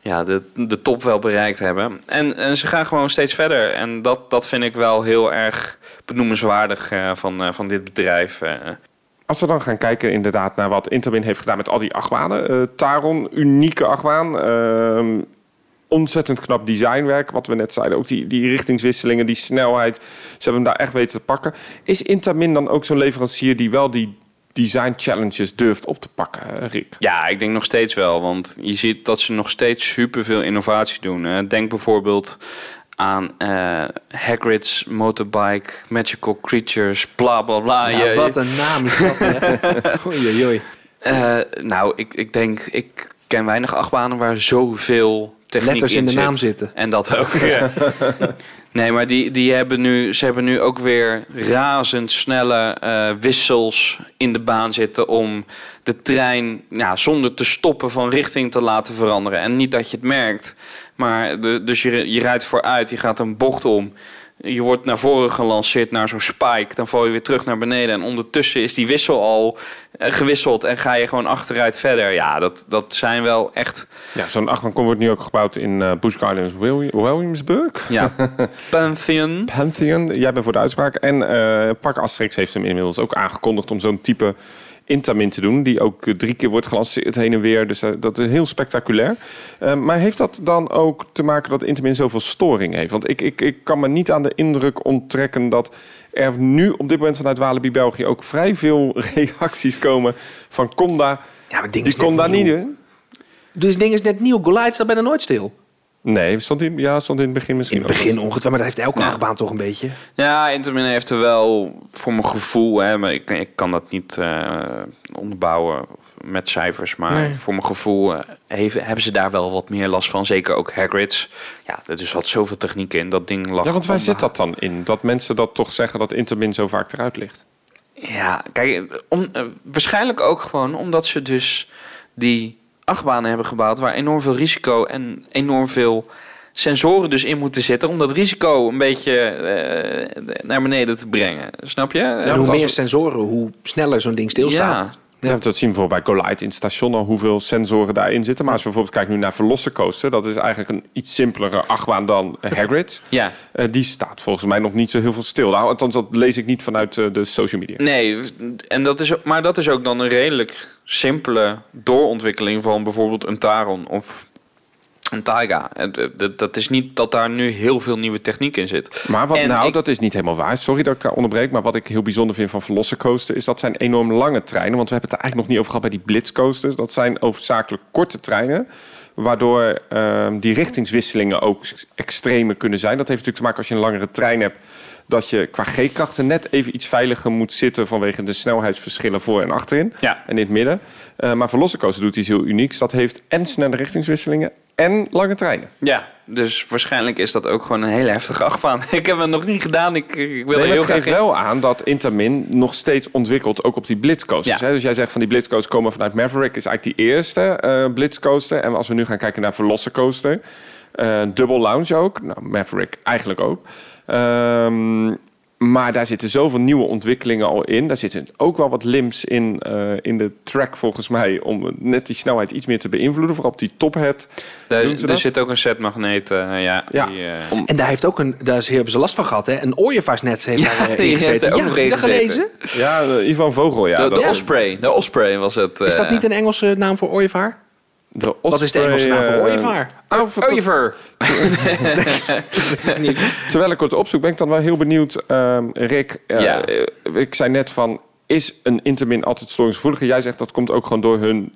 D: ja, de, de top wel bereikt hebben. En, en ze gaan gewoon steeds verder. En dat, dat vind ik wel heel erg benoemenswaardig eh, van, eh, van dit bedrijf.
C: Als we dan gaan kijken inderdaad naar wat Intamin heeft gedaan met al die achtbanen. eh, Taron, unieke achtbaan. ehm, ontzettend knap designwerk, wat we net zeiden. Ook die, die richtingswisselingen, die snelheid. Ze hebben hem daar echt weten te pakken. Is Intamin dan ook zo'n leverancier die wel die design challenges durft op te pakken, eh, Rick?
D: Ja, ik denk nog steeds wel. Want je ziet dat ze nog steeds superveel innovatie doen. Denk bijvoorbeeld aan eh, Hagrid's Motorbike, Magical Creatures, bla bla bla.
B: Ja,
D: Je-
B: wat een naam is dat, hè? [LAUGHS] oei, oei, oei.
D: Eh, nou, ik, ik denk, ik ken weinig achtbanen waar zoveel techniek
B: Letters in de
D: zit.
B: naam zitten.
D: En dat ook. ja. [LAUGHS] Nee, maar die, die hebben nu, ze hebben nu ook weer razendsnelle eh wissels in de baan zitten om de trein ja, zonder te stoppen van richting te laten veranderen. En niet dat je het merkt, maar de, dus je, je rijdt vooruit, je gaat een bocht om. je wordt naar voren gelanceerd naar zo'n spike. Dan val je weer terug naar beneden. En ondertussen is die wissel al eh, gewisseld. En ga je gewoon achteruit verder. Ja, dat, dat zijn wel echt...
C: Ja, zo'n achtbaankom wordt nu ook gebouwd in eh, Busch Gardens, Willi- Williamsburg.
D: Ja, [LAUGHS] Pantheon.
C: Pantheon, jij bent voor de uitspraak. En eh, Park Asterix heeft hem inmiddels ook aangekondigd om zo'n type Intamin te doen. Die ook eh, drie keer wordt gelanceerd heen en weer. Dus eh, dat is heel spectaculair. Eh, maar heeft dat dan ook te maken dat Intamin zoveel storing heeft? Want ik, ik, ik kan me niet aan de indruk onttrekken dat er nu op dit moment vanuit Walibi België ook vrij veel [LAUGHS] reacties komen van Conda.
B: Ja, maar ding
C: Die
B: nieuw.
C: niet doen.
B: Dus het ding is net nieuw. Goliath staat bijna nooit stil.
C: Nee, stond in, ja, stond in het begin
B: In
C: misschien
B: het begin
C: ook.
B: ongetwijfeld, maar dat heeft elke
D: Ja.
B: achtbaan toch een beetje.
D: Ja, Intamin heeft er wel voor mijn gevoel, hè, maar ik, ik kan dat niet eh, onderbouwen met cijfers, maar
B: Nee.
D: voor mijn gevoel eh, heeft, hebben ze daar wel wat meer last van. Zeker ook Hagrid's. Ja, er dus had zoveel techniek in. Dat ding lag.
C: Ja, want waar zit dat dan in? Dat mensen dat toch zeggen dat Intermin zo vaak eruit ligt?
D: Ja, kijk, om, eh, waarschijnlijk ook gewoon omdat ze dus die achtbanen hebben gebouwd waar enorm veel risico en enorm veel sensoren dus in moeten zitten om dat risico een beetje eh, naar beneden te brengen. Snap je?
B: en hoe meer sensoren, hoe sneller zo'n ding stilstaat.
D: Ja.
C: Ja. dat zien we bijvoorbeeld bij Goliath in het station al hoeveel sensoren daarin zitten. Maar als we bijvoorbeeld kijken nu naar Velocicoaster, dat is eigenlijk een iets simpelere achtbaan dan [LAUGHS] Hagrid.
D: Ja,
C: Eh, die staat volgens mij nog niet zo heel veel stil. Nou, althans, dat lees ik niet vanuit eh, de social media.
D: nee, en dat is, maar dat is ook dan een redelijk simpele doorontwikkeling van bijvoorbeeld een Taron of Taiga. En, eh, Dat, is niet dat daar nu heel veel nieuwe techniek in zit.
C: Maar wat
D: En
C: nou,
D: ik-
C: dat is niet helemaal waar. Sorry dat ik daar onderbreek. Maar wat ik heel bijzonder vind van Velocicoaster... is dat zijn enorm lange treinen. Want we hebben het er eigenlijk nog niet over gehad bij die Blitzcoasters. Dat zijn hoofdzakelijk korte treinen. Waardoor ehm, die richtingswisselingen ook extremer kunnen zijn. Dat heeft natuurlijk te maken als je een langere trein hebt... dat je qua G-krachten net even iets veiliger moet zitten... vanwege de snelheidsverschillen voor en achterin.
D: Ja.
C: En in het midden. Eh, maar Velocicoaster doet iets heel unieks. Dat heeft en snelle richtingswisselingen en lange treinen.
D: Ja, dus waarschijnlijk is dat ook gewoon een hele heftige achtbaan. [LAUGHS] Ik heb het nog niet gedaan. Ik, ik wil
C: Nee,
D: heel
C: het
D: graag
C: geeft
D: in.
C: wel aan dat Intamin nog steeds ontwikkelt, ook op die blitzcoasters.
D: Ja.
C: Hè? Dus jij zegt van die blitzcoasters komen vanuit Maverick, is eigenlijk die eerste eh blitzcoaster. En als we nu gaan kijken naar Velocicoaster, eh Double Lounge ook, nou, Maverick eigenlijk ook. Ehm, maar daar zitten zoveel nieuwe ontwikkelingen al in. Daar zitten ook wel wat limbs in, eh, in de track volgens mij, om net die snelheid iets meer te beïnvloeden. Vooral op die tophead.
D: Daar,
C: Doen ze
D: er
C: dat?
D: zit ook een setmagneet. eh ja,
C: Ja.
D: Die, eh,
C: Om-
B: En daar heeft ook een, daar hebben ze last van gehad, hè? Een ooievaarsnet heeft
D: Ja,
B: daar
D: die
B: in
D: heeft
B: gezeten.
D: er ook
B: ja,
D: nog in
B: gelezen?
C: Ja, Ivan Vogel, ja.
D: de, de Osprey. De Osprey was het.
B: Is dat niet een Engelse naam voor ooievaar?
C: De
B: Wat is de Engelse naam voor ooievaar?
D: Ooievaar. [LAUGHS]
C: Terwijl ik het opzoek, ben ik dan wel heel benieuwd, ehm, Rick. eh,
D: Ja.
C: ik zei net van, is een intermin altijd storingsgevoeliger? Jij zegt dat komt ook gewoon door hun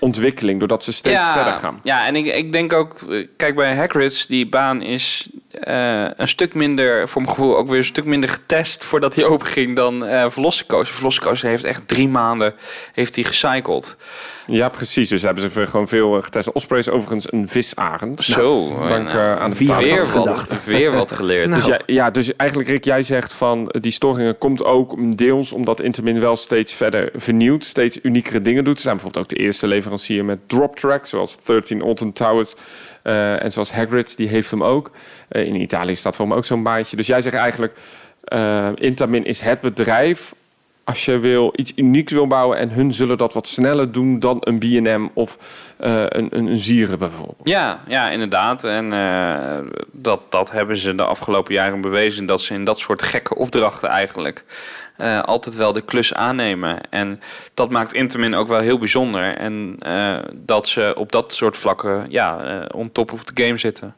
C: ontwikkeling, doordat ze steeds verder gaan.
D: Ja, en ik, ik denk ook, eh, kijk bij Hagrid's, die baan is eh, een stuk minder, voor mijn gevoel ook weer een stuk minder getest voordat hij [LAUGHS] open ging dan eh Velocicoaster. Velocicoaster heeft echt drie maanden heeft hij gecycled.
C: Ja, precies. Dus hebben ze gewoon veel eh, getest. Osprey is overigens een visarend.
D: Zo,
C: dank
D: nou,
C: eh, aan de
D: weer wat, [LAUGHS] weer wat geleerd.
B: Nou.
C: Dus ja, ja, dus eigenlijk Rick, jij zegt van die storingen komt ook deels omdat Intermin wel steeds verder vernieuwt, steeds uniekere dingen doet. Ze zijn bijvoorbeeld ook de eerste leverancier met drop track, zoals 13 Alton Towers eh, en zoals Hagrid's, die heeft hem ook. Eh, in Italië staat voor hem ook zo'n baantje. Dus jij zegt eigenlijk, eh Intermin is het bedrijf als je wil, iets unieks wil bouwen en hun zullen dat wat sneller doen dan een B&M of een, een, een Zieren bijvoorbeeld.
D: Ja, ja, inderdaad. En dat, dat hebben ze de afgelopen jaren bewezen. Dat ze in dat soort gekke opdrachten eigenlijk eh, altijd wel de klus aannemen. En dat maakt Intermin ook wel heel bijzonder. En eh, dat ze op dat soort vlakken ja, eh on top of the game zitten.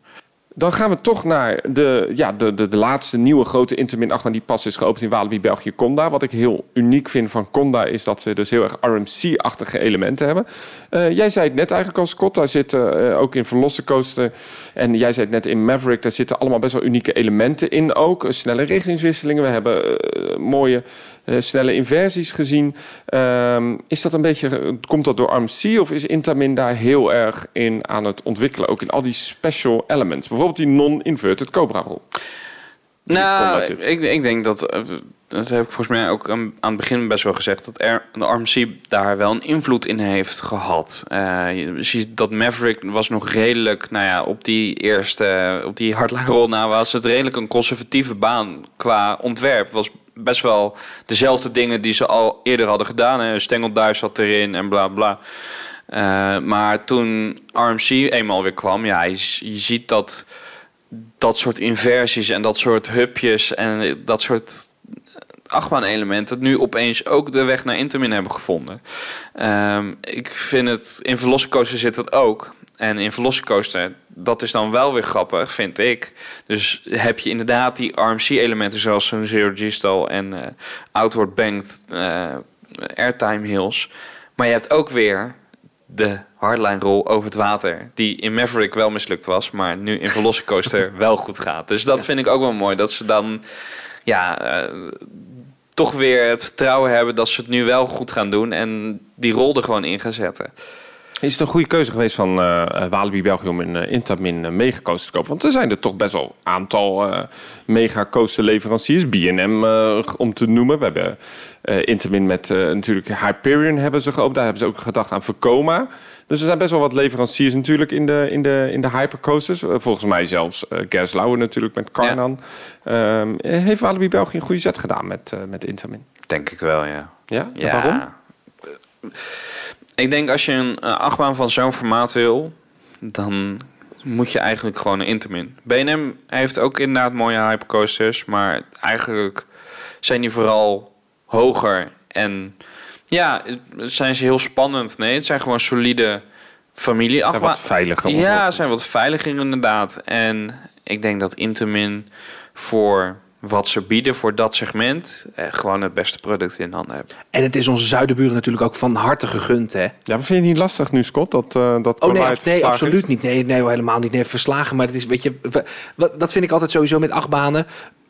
C: Dan gaan we toch naar de, ja, de, de, de laatste nieuwe grote Intermin 8 die pas is geopend in Walibi, België, Conda. Wat ik heel uniek vind van Conda is dat ze dus heel erg RMC-achtige elementen hebben. Eh, jij zei het net eigenlijk al, Scott, daar zitten eh, ook in Velocicoaster en jij zei het net in Maverick, daar zitten allemaal best wel unieke elementen in ook. Snelle richtingswisselingen, we hebben eh, mooie snelle inversies gezien. Ehm, is dat een beetje, komt dat door RMC of is Intamin daar heel erg in aan het ontwikkelen? Ook in al die special elements. Bijvoorbeeld die non-inverted Cobra rol. Die in Conda
D: Nou, ik, ik denk dat eh, dat heb ik volgens mij ook aan, het begin best wel gezegd, dat er, de RMC daar wel een invloed in heeft gehad. Eh, je ziet dat Maverick was nog redelijk, nou ja, op die eerste, op die hardline rol na was het redelijk een conservatieve baan qua ontwerp. Was best wel dezelfde dingen die ze al eerder hadden gedaan. Hè. Stengelduif zat erin en bla bla. Eh, maar toen RMC eenmaal weer kwam, ja, je, ziet dat dat soort inversies en dat soort hupjes en dat soort achtbaan-elementen nu opeens ook de weg naar Intermin hebben gevonden. Ehm, ik vind het in Velocicoaster zit dat ook. En in Velocicoaster, dat is dan wel weer grappig, vind ik. Dus heb je inderdaad die RMC-elementen zoals zo'n Zero G-stall en uh, Outward Banked uh, Airtime Hills. Maar je hebt ook weer de hardline roll over het water. Die in Maverick wel mislukt was, maar nu in Velocicoaster [LAUGHS] wel goed gaat. Dus dat vind ik ook wel mooi. Dat ze dan ja, uh, toch weer het vertrouwen hebben dat ze het nu wel goed gaan doen. En die rol er gewoon in gaan zetten.
C: Is het een goede keuze geweest van uh, Walibi België om een uh, Intamin uh, megacoaster te kopen? Want er zijn er toch best wel een aantal uh, megacoaster leveranciers. B&M om te noemen. We hebben Intamin met natuurlijk Hyperion hebben ze geopend. Daar hebben ze ook gedacht aan Vekoma. Dus er zijn best wel wat leveranciers natuurlijk in de, in de, in de hypercoasters. volgens mij zelfs uh, Gerslauer natuurlijk met Carnan. Ja. Um, heeft Walibi België een goede zet gedaan met, met Intamin?
D: Denk ik wel, ja.
C: Ja? ja. waarom?
D: Ik denk als je een uh, achtbaan van zo'n formaat wil, dan moet je eigenlijk gewoon een Intermin. BNM heeft ook inderdaad mooie hypercoasters, maar eigenlijk zijn die vooral hoger en ja, zijn ze heel spannend. Nee, het zijn gewoon solide familie.
C: Zijn wat veiliger.
D: Ja, zijn wat veiliger inderdaad. En ik denk dat Intermin voor wat ze bieden voor dat segment, eh, gewoon het beste product in handen hebben.
B: En het is onze zuidenburen natuurlijk ook van harte gegund, hè?
C: Ja, maar vind je niet lastig nu, Scott, dat uh, dat
B: Oh nee, nee absoluut is? niet. Nee, nee, helemaal niet. Nee, verslagen, maar het is, weet je, wat, dat vind ik altijd sowieso met achtbanen.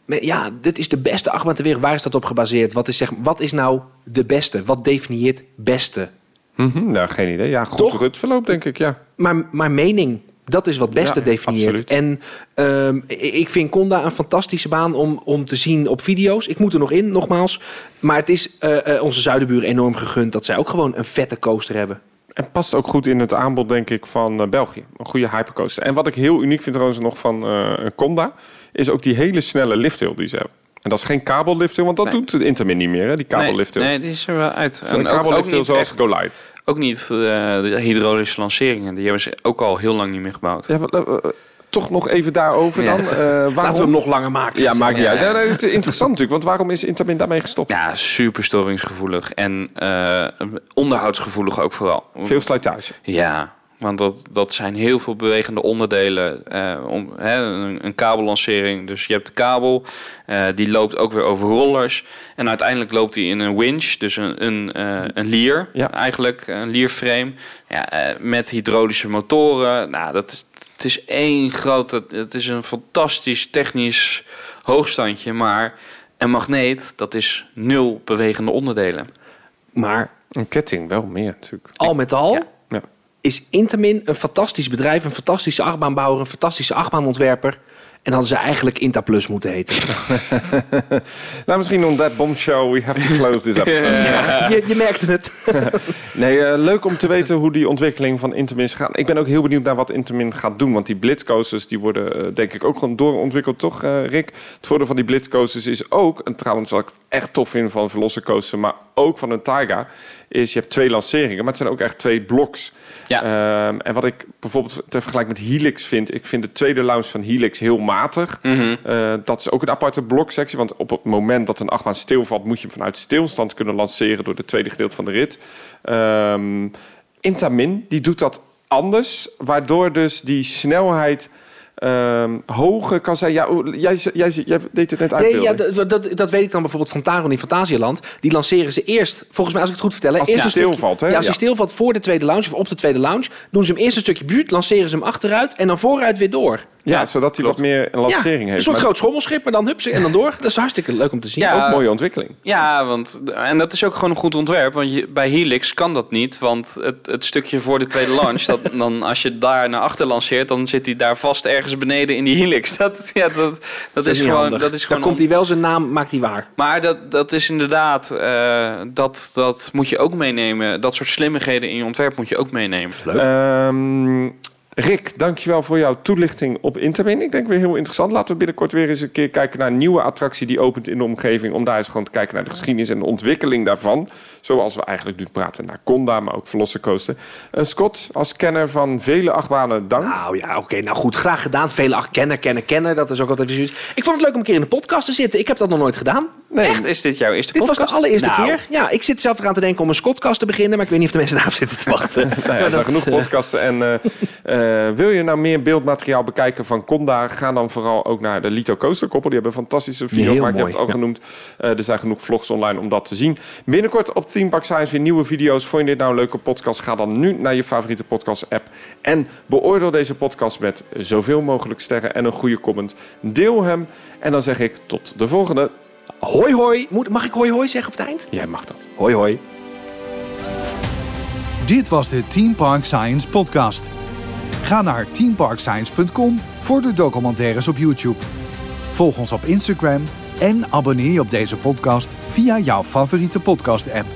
B: Ja, dit is de beste achtbaan ter wereld. Waar is dat op gebaseerd? Wat is, zeg, wat is nou de beste? Wat definieert beste?
C: Mm -hmm, nou, geen idee. Ja, goed Toch? verloop, denk ik, ja.
B: Maar, maar mening, dat is wat beste ja, definieert. Absoluut. En um, ik vind Conda een fantastische baan om, om te zien op video's. Ik moet er nog in, nogmaals. Maar het is uh, uh, onze zuidenburen enorm gegund dat zij ook gewoon een vette coaster hebben.
C: En past ook goed in het aanbod, denk ik, van uh, België. Een goede hypercoaster. En wat ik heel uniek vind trouwens nog van Conda... is ook die hele snelle lifthill die ze hebben. En dat is geen kabellifting, want dat nee. doet Intermin niet meer, hè? die kabellifting.
D: Nee, nee, die is er wel uit.
C: Een kabellifting zoals Go Light.
D: Ook niet uh, de hydraulische lanceringen. Die hebben ze ook al heel lang niet meer gebouwd.
C: Ja, uh, toch nog even daarover dan.
B: Ja. Uh, waarom... Laten we hem nog langer maken.
C: Ja, maakt niet uit. Ja, nee, interessant natuurlijk, want waarom is Intermin daarmee gestopt?
D: Ja, super storingsgevoelig en onderhoudsgevoelig ook vooral.
C: Veel slijtage.
D: Ja, want dat, dat zijn heel veel bewegende onderdelen. Uh, om, hè, een, een, kabellancering. Dus je hebt de kabel, uh, die loopt ook weer over rollers. En uiteindelijk loopt die in een winch, dus een, een, uh, een lier ja. eigenlijk, een lierframe. Ja, met hydraulische motoren. Nou, dat is, het is één grote, het is een fantastisch technisch hoogstandje. Maar een magneet, dat is nul bewegende onderdelen.
B: Maar...
C: Een ketting wel meer natuurlijk.
B: Al met al... Ja is Intamin een fantastisch bedrijf, een fantastische achtbaanbouwer, een fantastische achtbaanontwerper. En hadden ze eigenlijk Inta Plus moeten heten. [LAUGHS]
C: nou, misschien on that bombshell we have to close this episode.
B: ja, je, je, merkte het. [LAUGHS]
C: nee, uh, leuk om te weten hoe die ontwikkeling van Intamin gaat. Ik ben ook heel benieuwd naar wat Intamin gaat doen. Want die blitzcoasters die worden uh, denk ik ook gewoon doorontwikkeld, toch uh, Rick? Het voordeel van die blitzcoasters is ook, en trouwens wat ik echt tof vind van Velocicoaster, maar ook van een Taiga, is je hebt twee lanceringen, maar het zijn ook echt twee bloks. Ja. Um, en wat ik bijvoorbeeld ter vergelijking met Helix vind, ik vind de tweede lounge van Helix heel matig. Mm -hmm. uh, dat is ook een aparte bloksectie, want op het moment dat een achtbaan stilvalt, moet je hem vanuit stilstand kunnen lanceren door de tweede gedeelte van de rit. Um, Intamin, die doet dat anders, waardoor dus die snelheid um, hoger kan zijn. Ja, jij, jij, jij deed het net uit.
B: Nee, ja, dat, dat, dat, weet ik dan bijvoorbeeld van Taron in Fantasieland. Die lanceren ze eerst, volgens mij als ik het goed vertel.
C: Als hij stilvalt, hè?
B: Ja, als hij ja. stilvalt voor de tweede lounge of op de tweede lounge, doen ze hem eerst een stukje buurt, lanceren ze hem achteruit en dan vooruit weer door.
C: Ja, zodat hij wat meer een lancering
B: Een
C: heeft.
B: soort
C: Maar
B: groot schommelschip, maar dan hup ze en dan door. Dat is hartstikke leuk om te zien.
D: Ja.
C: ook een mooie ontwikkeling.
D: Ja, want, en dat is ook gewoon een goed ontwerp. Want je, bij Helix kan dat niet. Want het, het stukje voor de tweede launch, dat, [LAUGHS] dan, als je daar naar achter lanceert, dan zit hij daar vast ergens beneden in die Helix. Dat, ja, dat, dat, is, gewoon.
B: handig.
D: Dat is gewoon
B: Dan komt hij wel zijn naam, maakt hij waar.
D: Maar dat, dat is inderdaad, eh, dat, dat moet je ook meenemen. Dat soort slimmigheden in je ontwerp moet je ook meenemen.
C: Ehm, Rick, dankjewel voor jouw toelichting op Intermin. Ik denk weer heel interessant. Laten we binnenkort weer eens een keer kijken naar een nieuwe attractie die opent in de omgeving. Om daar eens gewoon te kijken naar de geschiedenis en de ontwikkeling daarvan. Zoals we eigenlijk nu praten naar Conda, maar ook Velocicoaster. Eh Scott, als kenner van vele achtbanen, dank.
B: Nou ja, oké. nou goed, graag gedaan. Vele ach, kenner, kenner, kenner. Dat is ook altijd zoiets. Ik vond het leuk om een keer in de podcast te zitten. Ik heb dat nog nooit gedaan.
C: Nee,
D: Echt, is dit jouw eerste
B: Dit was
D: podcast?
B: de allereerste
D: Nou,
B: keer. Ja, ik zit zelf eraan te denken om een Scotcast te beginnen. Maar ik weet niet of de mensen daarop zitten te wachten. [LAUGHS]
C: Nou ja,
B: Maar
C: zijn [LAUGHS]
B: dat,
C: genoeg
B: eh,
C: podcasten. En eh, eh, wil je nou meer beeldmateriaal bekijken van Conda? Ga dan vooral ook naar de Lito Coaster koppel. Die hebben een fantastische video
B: Heel
C: gemaakt. Je hebt het al
B: ja.
C: genoemd. Eh, er zijn genoeg vlogs online om dat te zien. Binnenkort op Theme Park Science weer nieuwe video's. Vond je dit nou een leuke podcast? Ga dan nu naar je favoriete podcast app. En beoordeel deze podcast met zoveel mogelijk sterren en een goede comment. Deel hem. En dan zeg ik tot de volgende.
B: Hoi hoi. Moet, mag ik hoi hoi zeggen op het eind?
C: Jij mag dat.
B: Hoi hoi.
A: Dit was de Team Park Science podcast. Ga naar teamparkscience.com voor de documentaires op YouTube. Volg ons op Instagram en abonneer je op deze podcast via jouw favoriete podcast app.